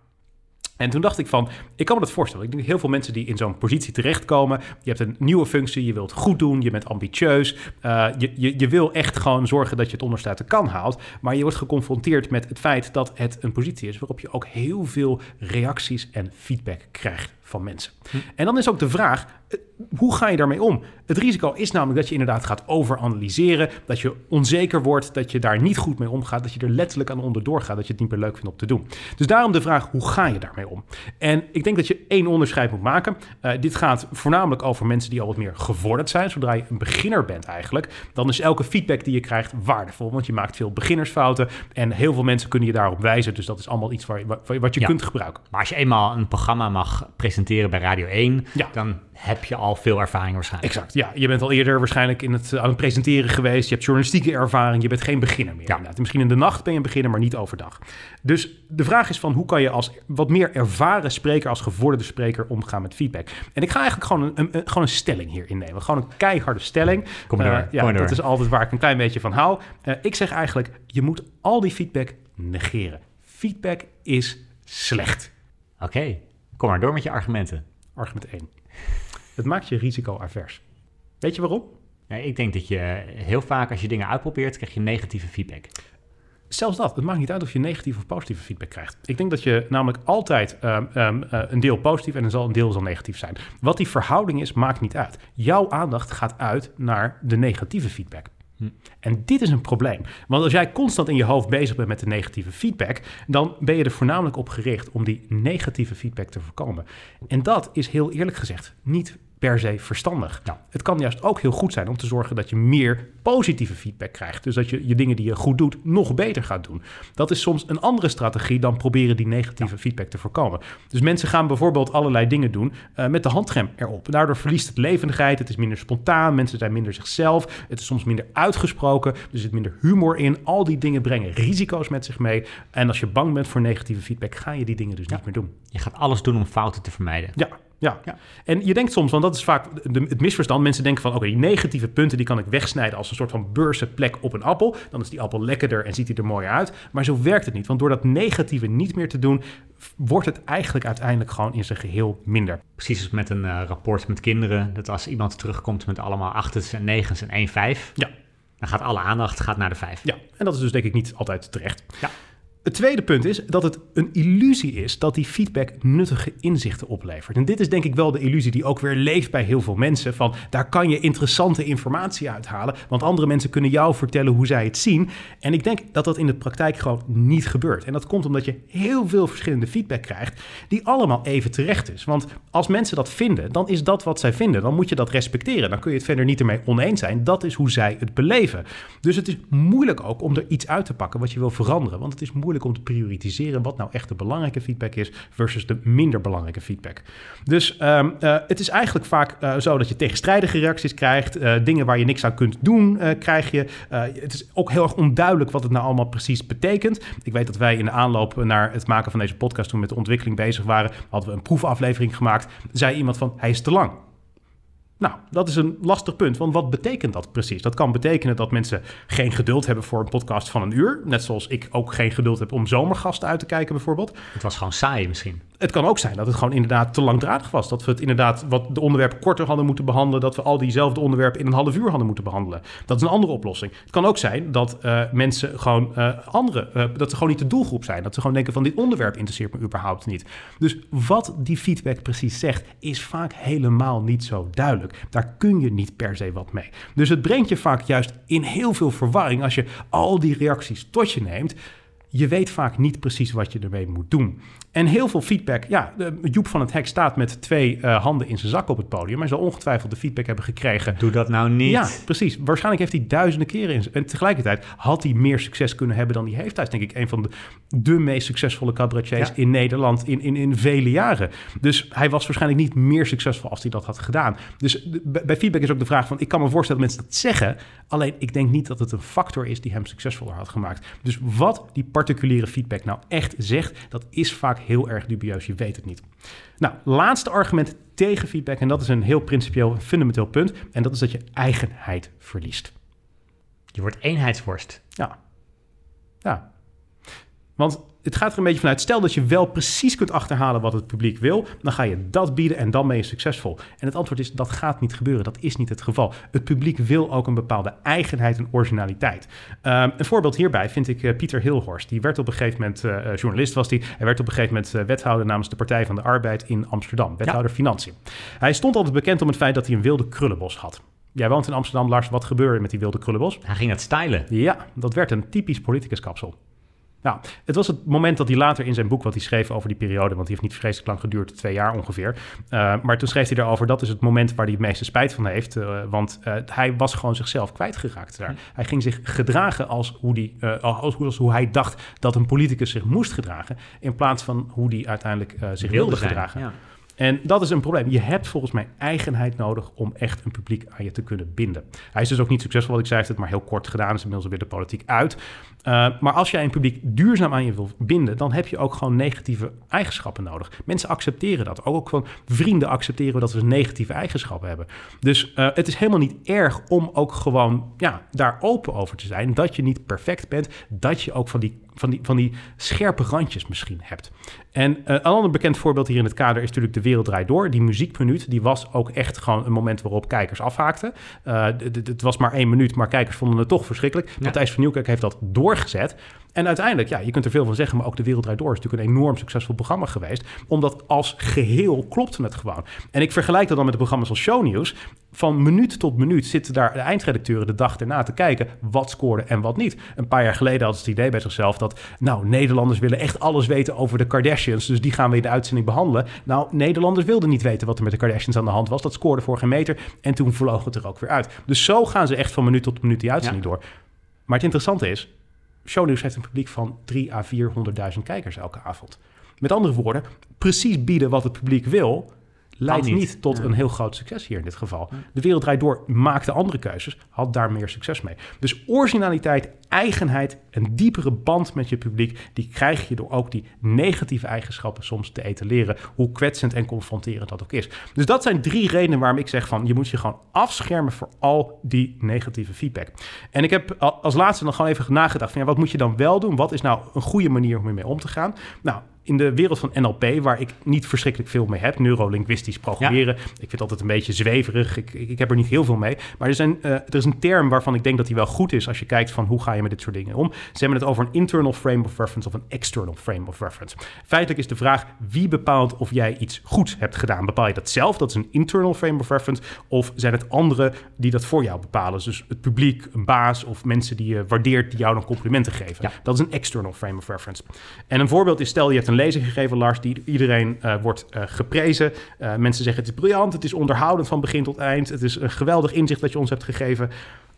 En toen dacht ik van, ik kan me dat voorstellen. Ik denk heel veel mensen die in zo'n positie terechtkomen. Je hebt een nieuwe functie, je wilt goed doen, je bent ambitieus. eh, je, je, je wil echt gewoon zorgen dat je het onderste uit de kan haalt. Maar je wordt geconfronteerd met het feit dat het een positie is waarop je ook heel veel reacties en feedback krijgt van mensen. En dan is ook de vraag, hoe ga je daarmee om? Het risico is namelijk dat je inderdaad gaat overanalyseren, dat je onzeker wordt, dat je daar niet goed mee omgaat, dat je er letterlijk aan onderdoor gaat, dat je het niet meer leuk vindt om te doen. Dus daarom de vraag, hoe ga je daarmee om? En ik denk dat je één onderscheid moet maken. Eh, dit gaat voornamelijk over mensen die al wat meer gevorderd zijn. Zodra je een beginner bent eigenlijk, dan is elke feedback die je krijgt waardevol, want je maakt veel beginnersfouten en heel veel mensen kunnen je daarop wijzen. Dus dat is allemaal iets waar je, wat je Ja. kunt gebruiken. Maar als je eenmaal een programma mag presenteren bij Radio 1, Ja. dan heb je al veel ervaring waarschijnlijk. Exact, ja. Je bent al eerder waarschijnlijk in het, aan het presenteren geweest. Je hebt journalistieke ervaring. Je bent geen beginner meer. Ja. inderdaad. Misschien in de nacht ben je een beginner, maar niet overdag. Dus de vraag is van hoe kan je als wat meer ervaren spreker, als gevorderde spreker, omgaan met feedback. En ik ga eigenlijk gewoon een, gewoon een stelling hier innemen. Gewoon een keiharde stelling. Kom maar door, Eh, kom ja, door. dat is altijd waar ik een klein beetje van hou. Eh, ik zeg eigenlijk, je moet al die feedback negeren. Feedback is slecht. Oké, kom maar door met je argumenten. Argument 1. Het maakt je risico-avers. Weet je waarom? Ja, ik denk dat je heel vaak als je dingen uitprobeert, krijg je negatieve feedback. Zelfs dat. Het maakt niet uit of je negatieve of positieve feedback krijgt. Ik denk dat je namelijk altijd ehm, ehm, eh, een deel positief en een deel zal negatief zijn. Wat die verhouding is, maakt niet uit. Jouw aandacht gaat uit naar de negatieve feedback. Hm. En dit is een probleem. Want als jij constant in je hoofd bezig bent met de negatieve feedback, dan ben je er voornamelijk op gericht om die negatieve feedback te voorkomen. En dat is heel eerlijk gezegd niet per se verstandig. Ja. Het kan juist ook heel goed zijn om te zorgen dat je meer positieve feedback krijgt. Dus dat je je dingen die je goed doet nog beter gaat doen. Dat is soms een andere strategie dan proberen die negatieve feedback te voorkomen. Dus mensen gaan bijvoorbeeld allerlei dingen doen eh, met de handrem erop. Daardoor verliest het levendigheid, het is minder spontaan, mensen zijn minder zichzelf, het is soms minder uitgesproken, er zit minder humor in. Al die dingen brengen risico's met zich mee. En als je bang bent voor negatieve feedback, ga je die dingen dus Ja. niet meer doen. Je gaat alles doen om fouten te vermijden. Ja, ja. Ja. En je denkt soms, want dat is vaak de, het misverstand. Mensen denken van, oké, die negatieve punten die kan ik wegsnijden als een soort van beurzenplek op een appel. Dan is die appel lekkerder en ziet hij er mooier uit. Maar zo werkt het niet, want door dat negatieve niet meer te doen, wordt het eigenlijk uiteindelijk gewoon in zijn geheel minder. Precies als met een eh, rapport met kinderen, dat als iemand terugkomt met allemaal achtens en negens en één vijf, Ja. dan gaat alle aandacht gaat naar de vijf. Ja, en dat is dus denk ik niet altijd terecht. Ja. Het tweede punt is dat het een illusie is dat die feedback nuttige inzichten oplevert. En dit is denk ik wel de illusie die ook weer leeft bij heel veel mensen. Van daar kan je interessante informatie uithalen, want andere mensen kunnen jou vertellen hoe zij het zien. En ik denk dat dat in de praktijk gewoon niet gebeurt. En dat komt omdat je heel veel verschillende feedback krijgt die allemaal even terecht is. Want als mensen dat vinden, dan is dat wat zij vinden. Dan moet je dat respecteren. Dan kun je het verder niet ermee oneens zijn. Dat is hoe zij het beleven. Dus het is moeilijk ook om er iets uit te pakken wat je wil veranderen. Want het is moeilijk om te prioritiseren wat nou echt de belangrijke feedback is versus de minder belangrijke feedback. Dus ehm, eh, het is eigenlijk vaak eh, zo dat je tegenstrijdige reacties krijgt. eh, dingen waar je niks aan kunt doen, krijg je. Het is ook heel erg onduidelijk wat het nou allemaal precies betekent. Ik weet dat wij in de aanloop naar het maken van deze podcast, toen met de ontwikkeling bezig waren, hadden we een proefaflevering gemaakt. Zei iemand van hij is te lang. Nou, dat is een lastig punt, want wat betekent dat precies? Dat kan betekenen dat mensen geen geduld hebben voor een podcast van een uur. Net zoals ik ook geen geduld heb om zomergasten uit te kijken, bijvoorbeeld. Het was gewoon saai misschien. Het kan ook zijn dat het gewoon inderdaad te langdradig was. Dat we het inderdaad wat de onderwerpen korter hadden moeten behandelen. Dat we al diezelfde onderwerpen in een half uur hadden moeten behandelen. Dat is een andere oplossing. Het kan ook zijn dat eh, mensen gewoon eh, andere, eh, dat ze gewoon niet de doelgroep zijn. Dat ze gewoon denken van dit onderwerp interesseert me überhaupt niet. Dus wat die feedback precies zegt, is vaak helemaal niet zo duidelijk. Daar kun je niet per se wat mee. Dus het brengt je vaak juist in heel veel verwarring als je al die reacties tot je neemt je weet vaak niet precies wat je ermee moet doen. En heel veel feedback. Ja, de- Joep van het Hek staat met twee eh, handen in zijn zak op het podium. Hij zal ongetwijfeld de feedback hebben gekregen. Doe dat nou niet. Ja, precies. Waarschijnlijk heeft hij duizenden keren in. En tegelijkertijd had hij meer succes kunnen hebben dan hij heeft. Hij is denk ik een van de, de meest succesvolle cabaretiers Ja. in Nederland in, in, in vele jaren. Dus hij was waarschijnlijk niet meer succesvol als hij dat had gedaan. Dus bij feedback is ook de vraag van... ik kan me voorstellen dat mensen dat zeggen... alleen ik denk niet dat het een factor is die hem succesvoller had gemaakt. Dus wat die particuliere feedback nou echt zegt... dat is vaak heel erg dubieus. Je weet het niet. Nou, laatste argument tegen feedback... en dat is een heel principieel, fundamenteel punt... en dat is dat je eigenheid verliest. Je wordt eenheidsworst. Ja. Ja. Want het gaat er een beetje vanuit, stel dat je wel precies kunt achterhalen wat het publiek wil, dan ga je dat bieden en dan ben je succesvol. En het antwoord is, dat gaat niet gebeuren. Dat is niet het geval. Het publiek wil ook een bepaalde eigenheid en originaliteit. Um, een voorbeeld hierbij vind ik uh, Pieter Hilhorst. Die werd op een gegeven moment, uh, journalist was hij, hij werd op een gegeven moment uh, wethouder namens de Partij van de Arbeid in Amsterdam. Wethouder ja. Financiën. Hij stond altijd bekend om het feit dat hij een wilde krullenbos had. Jij woont in Amsterdam, Lars. Wat gebeurde met die wilde krullenbos? Hij ging het stylen. Ja, dat werd een typisch politicus kapsel. Nou, het was het moment dat hij later in zijn boek, wat hij schreef over die periode, want die heeft niet vreselijk lang geduurd, twee jaar ongeveer. Uh, maar toen schreef hij daarover, dat is het moment waar hij het meeste spijt van heeft. Uh, want uh, hij was gewoon zichzelf kwijtgeraakt daar. Hm. Hij ging zich gedragen als hoe, die, als, als hoe hij dacht dat een politicus zich moest gedragen, in plaats van hoe hij uiteindelijk zich wilde, wilde gedragen. Ja. En dat is een probleem. Je hebt volgens mij eigenheid nodig om echt een publiek aan je te kunnen binden. Hij is dus ook niet succesvol, wat ik zei, heeft het maar heel kort gedaan, is inmiddels weer de politiek uit. Uh, maar als jij een publiek duurzaam aan je wil binden, dan heb je ook gewoon negatieve eigenschappen nodig. Mensen accepteren dat. Ook van vrienden accepteren dat we negatieve eigenschappen hebben. Dus uh, het is helemaal niet erg om ook gewoon ja, daar open over te zijn. Dat je niet perfect bent, dat je ook van die van die, van die scherpe randjes misschien hebt. En uh, een ander bekend voorbeeld hier in het kader is natuurlijk De Wereld Draait Door. Die muziekminuut, die was ook echt gewoon een moment waarop kijkers afhaakten. Uh, het was maar één minuut, maar kijkers vonden het toch verschrikkelijk. Ja. Matthijs van Nieuwkerk heeft dat doorgezet. En uiteindelijk, ja, je kunt er veel van zeggen, maar ook De Wereld Draait Door is natuurlijk een enorm succesvol programma geweest. Omdat als geheel klopte het gewoon. En ik vergelijk dat dan met de programma's als Shownieuws. Van minuut tot minuut zitten daar de eindredacteuren de dag erna te kijken wat scoorde en wat niet. Een paar jaar geleden hadden ze het idee bij zichzelf dat, nou, Nederlanders willen echt alles weten over de Kardashians, dus die gaan we in de uitzending behandelen. Nou, Nederlanders wilden niet weten wat er met de Kardashians aan de hand was. Dat scoorde voor geen meter en toen vloog het er ook weer uit. Dus zo gaan ze echt van minuut tot minuut die uitzending ja. door. Maar het interessante is, Shownieuws heeft een publiek van 3 à 400.000 kijkers elke avond. Met andere woorden, precies bieden wat het publiek wil, leidt niet. niet, tot ja. een heel groot succes hier in dit geval. De Wereld Draait Door maakte andere keuzes, had daar meer succes mee. Dus originaliteit, eigenheid, een diepere band met je publiek... die krijg je door ook die negatieve eigenschappen soms te etaleren... hoe kwetsend en confronterend dat ook is. Dus dat zijn drie redenen waarom ik zeg van... je moet je gewoon afschermen voor al die negatieve feedback. En ik heb als laatste nog gewoon even nagedacht... van ja, wat moet je dan wel doen? Wat is nou een goede manier om ermee om te gaan? Nou, in de wereld van NLP, waar ik niet verschrikkelijk veel mee heb, neurolinguistisch programmeren. Ja. Ik vind het altijd een beetje zweverig. Ik, ik, ik, heb er niet heel veel mee. Maar er, zijn, uh, er is een term waarvan ik denk dat die wel goed is als je kijkt van hoe ga je met dit soort dingen om. Ze hebben het over een internal frame of reference of een external frame of reference. Feitelijk is de vraag wie bepaalt of jij iets goed hebt gedaan. Bepaal je dat zelf, dat is een internal frame of reference, of zijn het anderen die dat voor jou bepalen? Dus het publiek, een baas of mensen die je waardeert die jou dan complimenten geven. Ja. Dat is een external frame of reference. En een voorbeeld is stel je hebt een lezing gegeven, Lars, die iedereen uh, wordt uh, geprezen. Uh, mensen zeggen het is briljant, het is onderhoudend van begin tot eind. Het is een geweldig inzicht dat je ons hebt gegeven.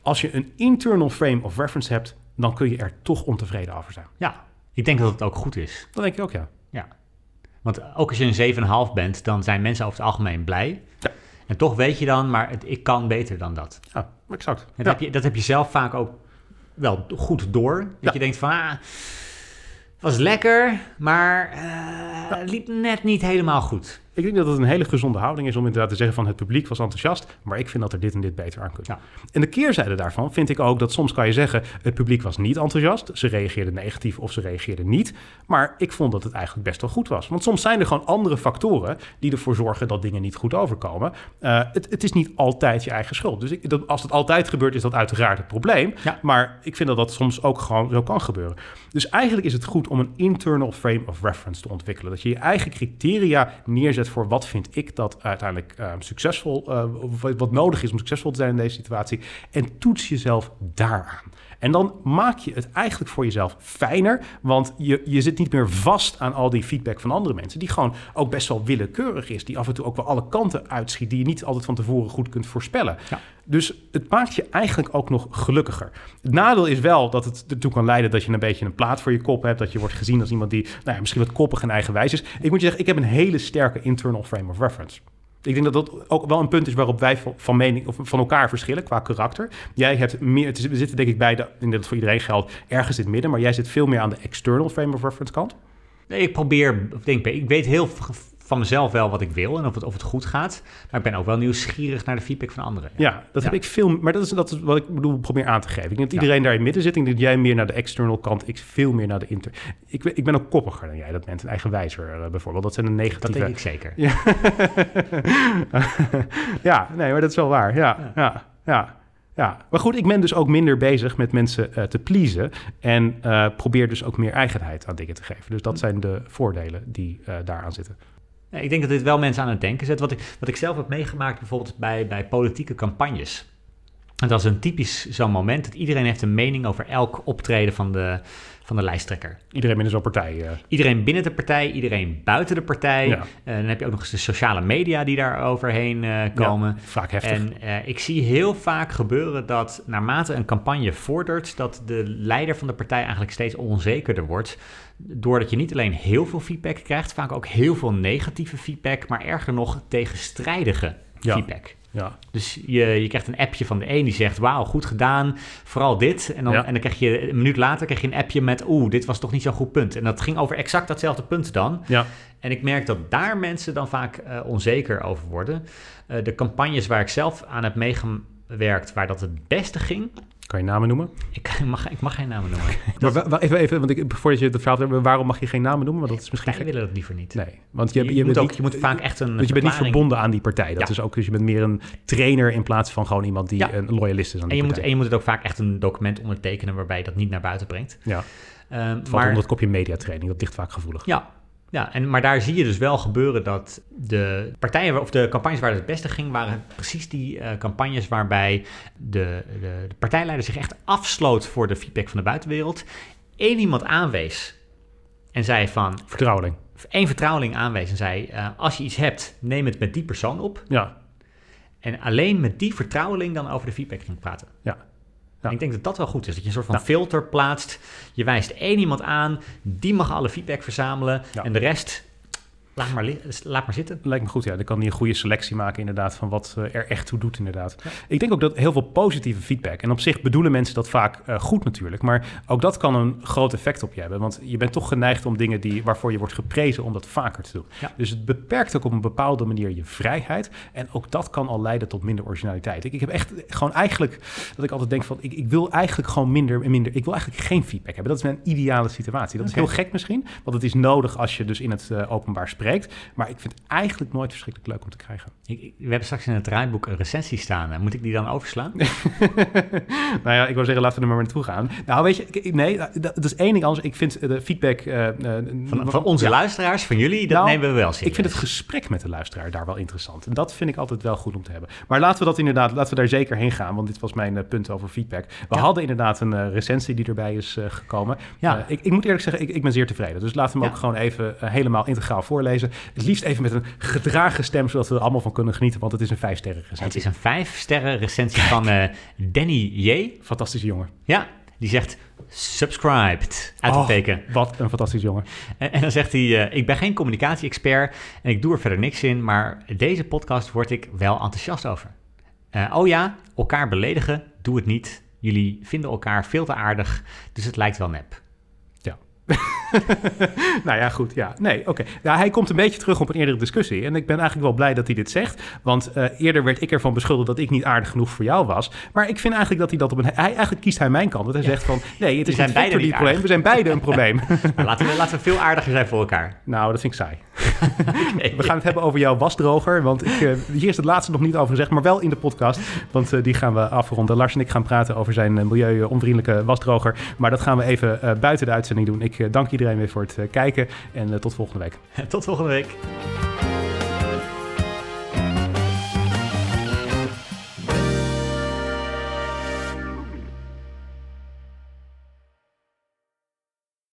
Als je een internal frame of reference hebt, dan kun je er toch ontevreden over zijn. Ja, Ik denk dat het ook goed is. Dat denk ik ook, ja. Ja. Want ook als je een 7,5 bent, dan zijn mensen over het algemeen blij. Ja. En toch weet je dan, maar het, ik kan beter dan dat. Ja, exact. Dat, Ja. heb je, dat heb je zelf vaak ook wel goed door. Dat Ja. je denkt van, ah, was lekker, maar het liep net niet helemaal goed. Ik denk dat het een hele gezonde houding is om inderdaad te zeggen van het publiek was enthousiast, maar ik vind dat er dit en dit beter aan kunnen. Ja. En de keerzijde daarvan vind ik ook dat soms kan je zeggen het publiek was niet enthousiast, ze reageerden negatief of ze reageerden niet, maar ik vond dat het eigenlijk best wel goed was. Want soms zijn er gewoon andere factoren die ervoor zorgen dat dingen niet goed overkomen. Eh, het, het is niet altijd je eigen schuld. Dus ik, dat, als het altijd gebeurt is dat uiteraard het probleem, Ja. maar ik vind dat dat soms ook gewoon zo kan gebeuren. Dus eigenlijk is het goed om een internal frame of reference te ontwikkelen. Dat je je eigen criteria neerzet voor wat vind ik dat uiteindelijk eh, succesvol, of wat nodig is om succesvol te zijn in deze situatie. En toets jezelf daaraan. En dan maak je het eigenlijk voor jezelf fijner, want je, je zit niet meer vast aan al die feedback van andere mensen, die gewoon ook best wel willekeurig is, die af en toe ook wel alle kanten uitschiet, die je niet altijd van tevoren goed kunt voorspellen. Ja. Dus het maakt je eigenlijk ook nog gelukkiger. Het nadeel is wel dat het ertoe kan leiden dat je een beetje een plaat voor je kop hebt. Dat je wordt gezien als iemand die nou ja, misschien wat koppig en eigenwijs is. Ik moet je zeggen, ik heb een hele sterke internal frame of reference. Ik denk dat dat ook wel een punt is waarop wij van- mening of van elkaar verschillen qua karakter. Jij hebt meer, het we zitten denk ik bij de, ik dat voor iedereen geldt, ergens in het midden, maar jij zit veel meer aan de external frame of reference kant. Nee, ik probeer, denk, ik weet heel van mezelf wel wat ik wil en of het, of het goed gaat. Maar ik ben ook wel nieuwsgierig naar de feedback van anderen. Ja, dat Ja. heb ik veel, maar dat is, dat is wat ik bedoel, probeer aan te geven. Ik denk dat Ja. iedereen daar in midden zit. Ik denk dat jij meer naar de external kant, ik veel meer naar de inter. Ik, ben- ik ben ook koppiger dan jij, dat bent een eigenwijzer eh, bijvoorbeeld. Dat zijn de Dat negatieve. denk ik zeker. Ja. ja, nee, maar dat is wel waar. Ja, ja, ja. ja. Maar goed, ik ben dus ook minder bezig met mensen eh, te pleasen. En eh, probeer dus ook meer eigenheid aan dingen te geven. Dus dat zijn de voordelen die daaraan zitten. Ik denk dat dit wel mensen aan het denken zet. Wat ik, wat ik zelf heb meegemaakt bijvoorbeeld bij, bij politieke campagnes. En dat is een typisch zo'n moment dat iedereen heeft een mening over elk optreden van de, van de lijsttrekker. Iedereen binnen zo'n partij. eh, Iedereen binnen de partij, iedereen buiten de partij. Ja. Eh, dan heb je ook nog eens de sociale media die daar overheen eh, komen. ja, vaak heftig. En ik zie heel vaak gebeuren dat naarmate een campagne vordert, dat de leider van de partij eigenlijk steeds onzekerder wordt. Doordat je niet alleen heel veel feedback krijgt, vaak ook heel veel negatieve feedback, maar erger nog tegenstrijdige Ja. feedback. Ja. Dus je, je krijgt een appje van de een die zegt, wauw, goed gedaan, vooral dit. En dan, Ja. en dan krijg je een minuut later krijg je een appje met, oeh, dit was toch niet zo'n goed punt. En dat ging over exact datzelfde punt dan. ja. En ik merk dat daar mensen dan vaak eh, onzeker over worden. Eh, de campagnes waar ik zelf aan heb meegewerkt, waar dat het beste ging. Kan je namen noemen? Ik mag, ik mag geen namen noemen. Maar wa- even, even, want ik, voordat je het verhaal hebt, waarom mag je geen namen noemen? Want dat is misschien Wij willen dat liever niet. Nee, want je, Je, je, je moet bent ook, niet- je moet vaak echt een. Want je bent niet verbonden aan die partij. Dat Ja. is ook, dus je bent meer een trainer in plaats van gewoon iemand die Ja. een loyalist is aan En die je, moet, partij. en je moet het ook vaak echt een document ondertekenen waarbij je dat niet naar buiten brengt. Ja, valt maar, onder het kopje mediatraining. Dat ligt vaak gevoelig. Ja, ja en, maar daar zie je dus wel gebeuren dat de partijen of de campagnes waar het het beste ging, waren precies die eh, campagnes waarbij de, de, de partijleider zich echt afsloot voor de feedback van de buitenwereld. Eén iemand aanwees en zei van, Vertrouweling. één vertrouweling aanwees en zei, eh, als je iets hebt, neem het met die persoon op. Ja, En alleen met die vertrouweling dan over de feedback ging praten. ja. Ja. En ik denk dat dat wel goed is. Dat je een soort van Ja. filter plaatst. Je wijst één iemand aan, die mag alle feedback verzamelen. Ja. En de rest, laat maar, li- laat maar zitten. Lijkt me goed, ja. Dan kan hij een goede selectie maken inderdaad van wat eh, er echt toe doet inderdaad. Ik denk ook dat heel veel positieve feedback, en op zich bedoelen mensen dat vaak eh, goed natuurlijk, maar ook dat kan een groot effect op je hebben. Want je bent toch geneigd om dingen die, waarvoor je wordt geprezen, om dat vaker te doen. Ja. Dus het beperkt ook op een bepaalde manier je vrijheid. En ook dat kan al leiden tot minder originaliteit. Ik, ik heb echt gewoon eigenlijk dat ik altijd denk van, ik, ik wil eigenlijk gewoon minder en minder. Ik wil eigenlijk geen feedback hebben. Dat is mijn ideale situatie. Dat is heel gek misschien, want het is nodig als je dus in het eh, openbaar spreekt. Maar ik vind het eigenlijk nooit verschrikkelijk leuk om te krijgen. Ik, ik- we hebben straks in het draaiboek een recensie staan. Moet ik die dan overslaan? nou ja, ik wil zeggen, laten we er maar naartoe gaan. Nou, weet je, ik- nee, dat, dat is één ding anders. Ik vind eh, de feedback... eh, eh, Van, van onze ja, luisteraars, van jullie, dat Nou, nemen we wel serieus. Ik vind het gesprek met de luisteraar daar wel interessant. En dat vind ik altijd wel goed om te hebben. Maar laten we dat inderdaad, laten we daar zeker heen gaan. Want dit was mijn punt over feedback. We Ja. hadden inderdaad een recensie die erbij is gekomen. Ja. Ik, ik moet eerlijk zeggen, ik, ik ben zeer tevreden. Dus laten we hem Ja. ook gewoon even helemaal integraal voorlezen. Het liefst even met een gedragen stem, zodat we er allemaal van kunnen genieten. Want het is een vijf sterren Het recensie. is een vijf sterren recensie van eh, Danny J. Fantastische jongen. Ja, Die zegt subscribed, uitroepteken. Oh, wat een fantastisch jongen. En, en dan zegt hij, eh, ik ben geen communicatie-expert en ik doe er verder niks in, maar deze podcast word ik wel enthousiast over. Eh, oh ja, elkaar beledigen, doe het niet. Jullie vinden elkaar veel te aardig, dus het lijkt wel nep. Nou ja, goed. Ja, nee, oké. Ja, hij komt een beetje terug op een eerdere discussie. En ik ben eigenlijk wel blij dat hij dit zegt. Want eh, eerder werd ik ervan beschuldigd dat ik niet aardig genoeg voor jou was. Maar ik vind eigenlijk dat hij dat op een... Hij, eigenlijk kiest hij mijn kant. Want hij zegt van, nee, het is zijn niet beide Victor die niet het probleem. We zijn beide een probleem. Nou, laten, we, laten we veel aardiger zijn voor elkaar. nou, dat vind ik saai. We gaan het hebben over jouw wasdroger. Want ik, eh, hier is het laatste nog niet over gezegd, maar wel in de podcast. Want eh, die gaan we afronden. Lars en ik gaan praten over zijn milieu-onvriendelijke wasdroger. Maar dat gaan we even buiten de uitzending doen. Ik dank iedereen weer voor het kijken en tot volgende week. Tot volgende week.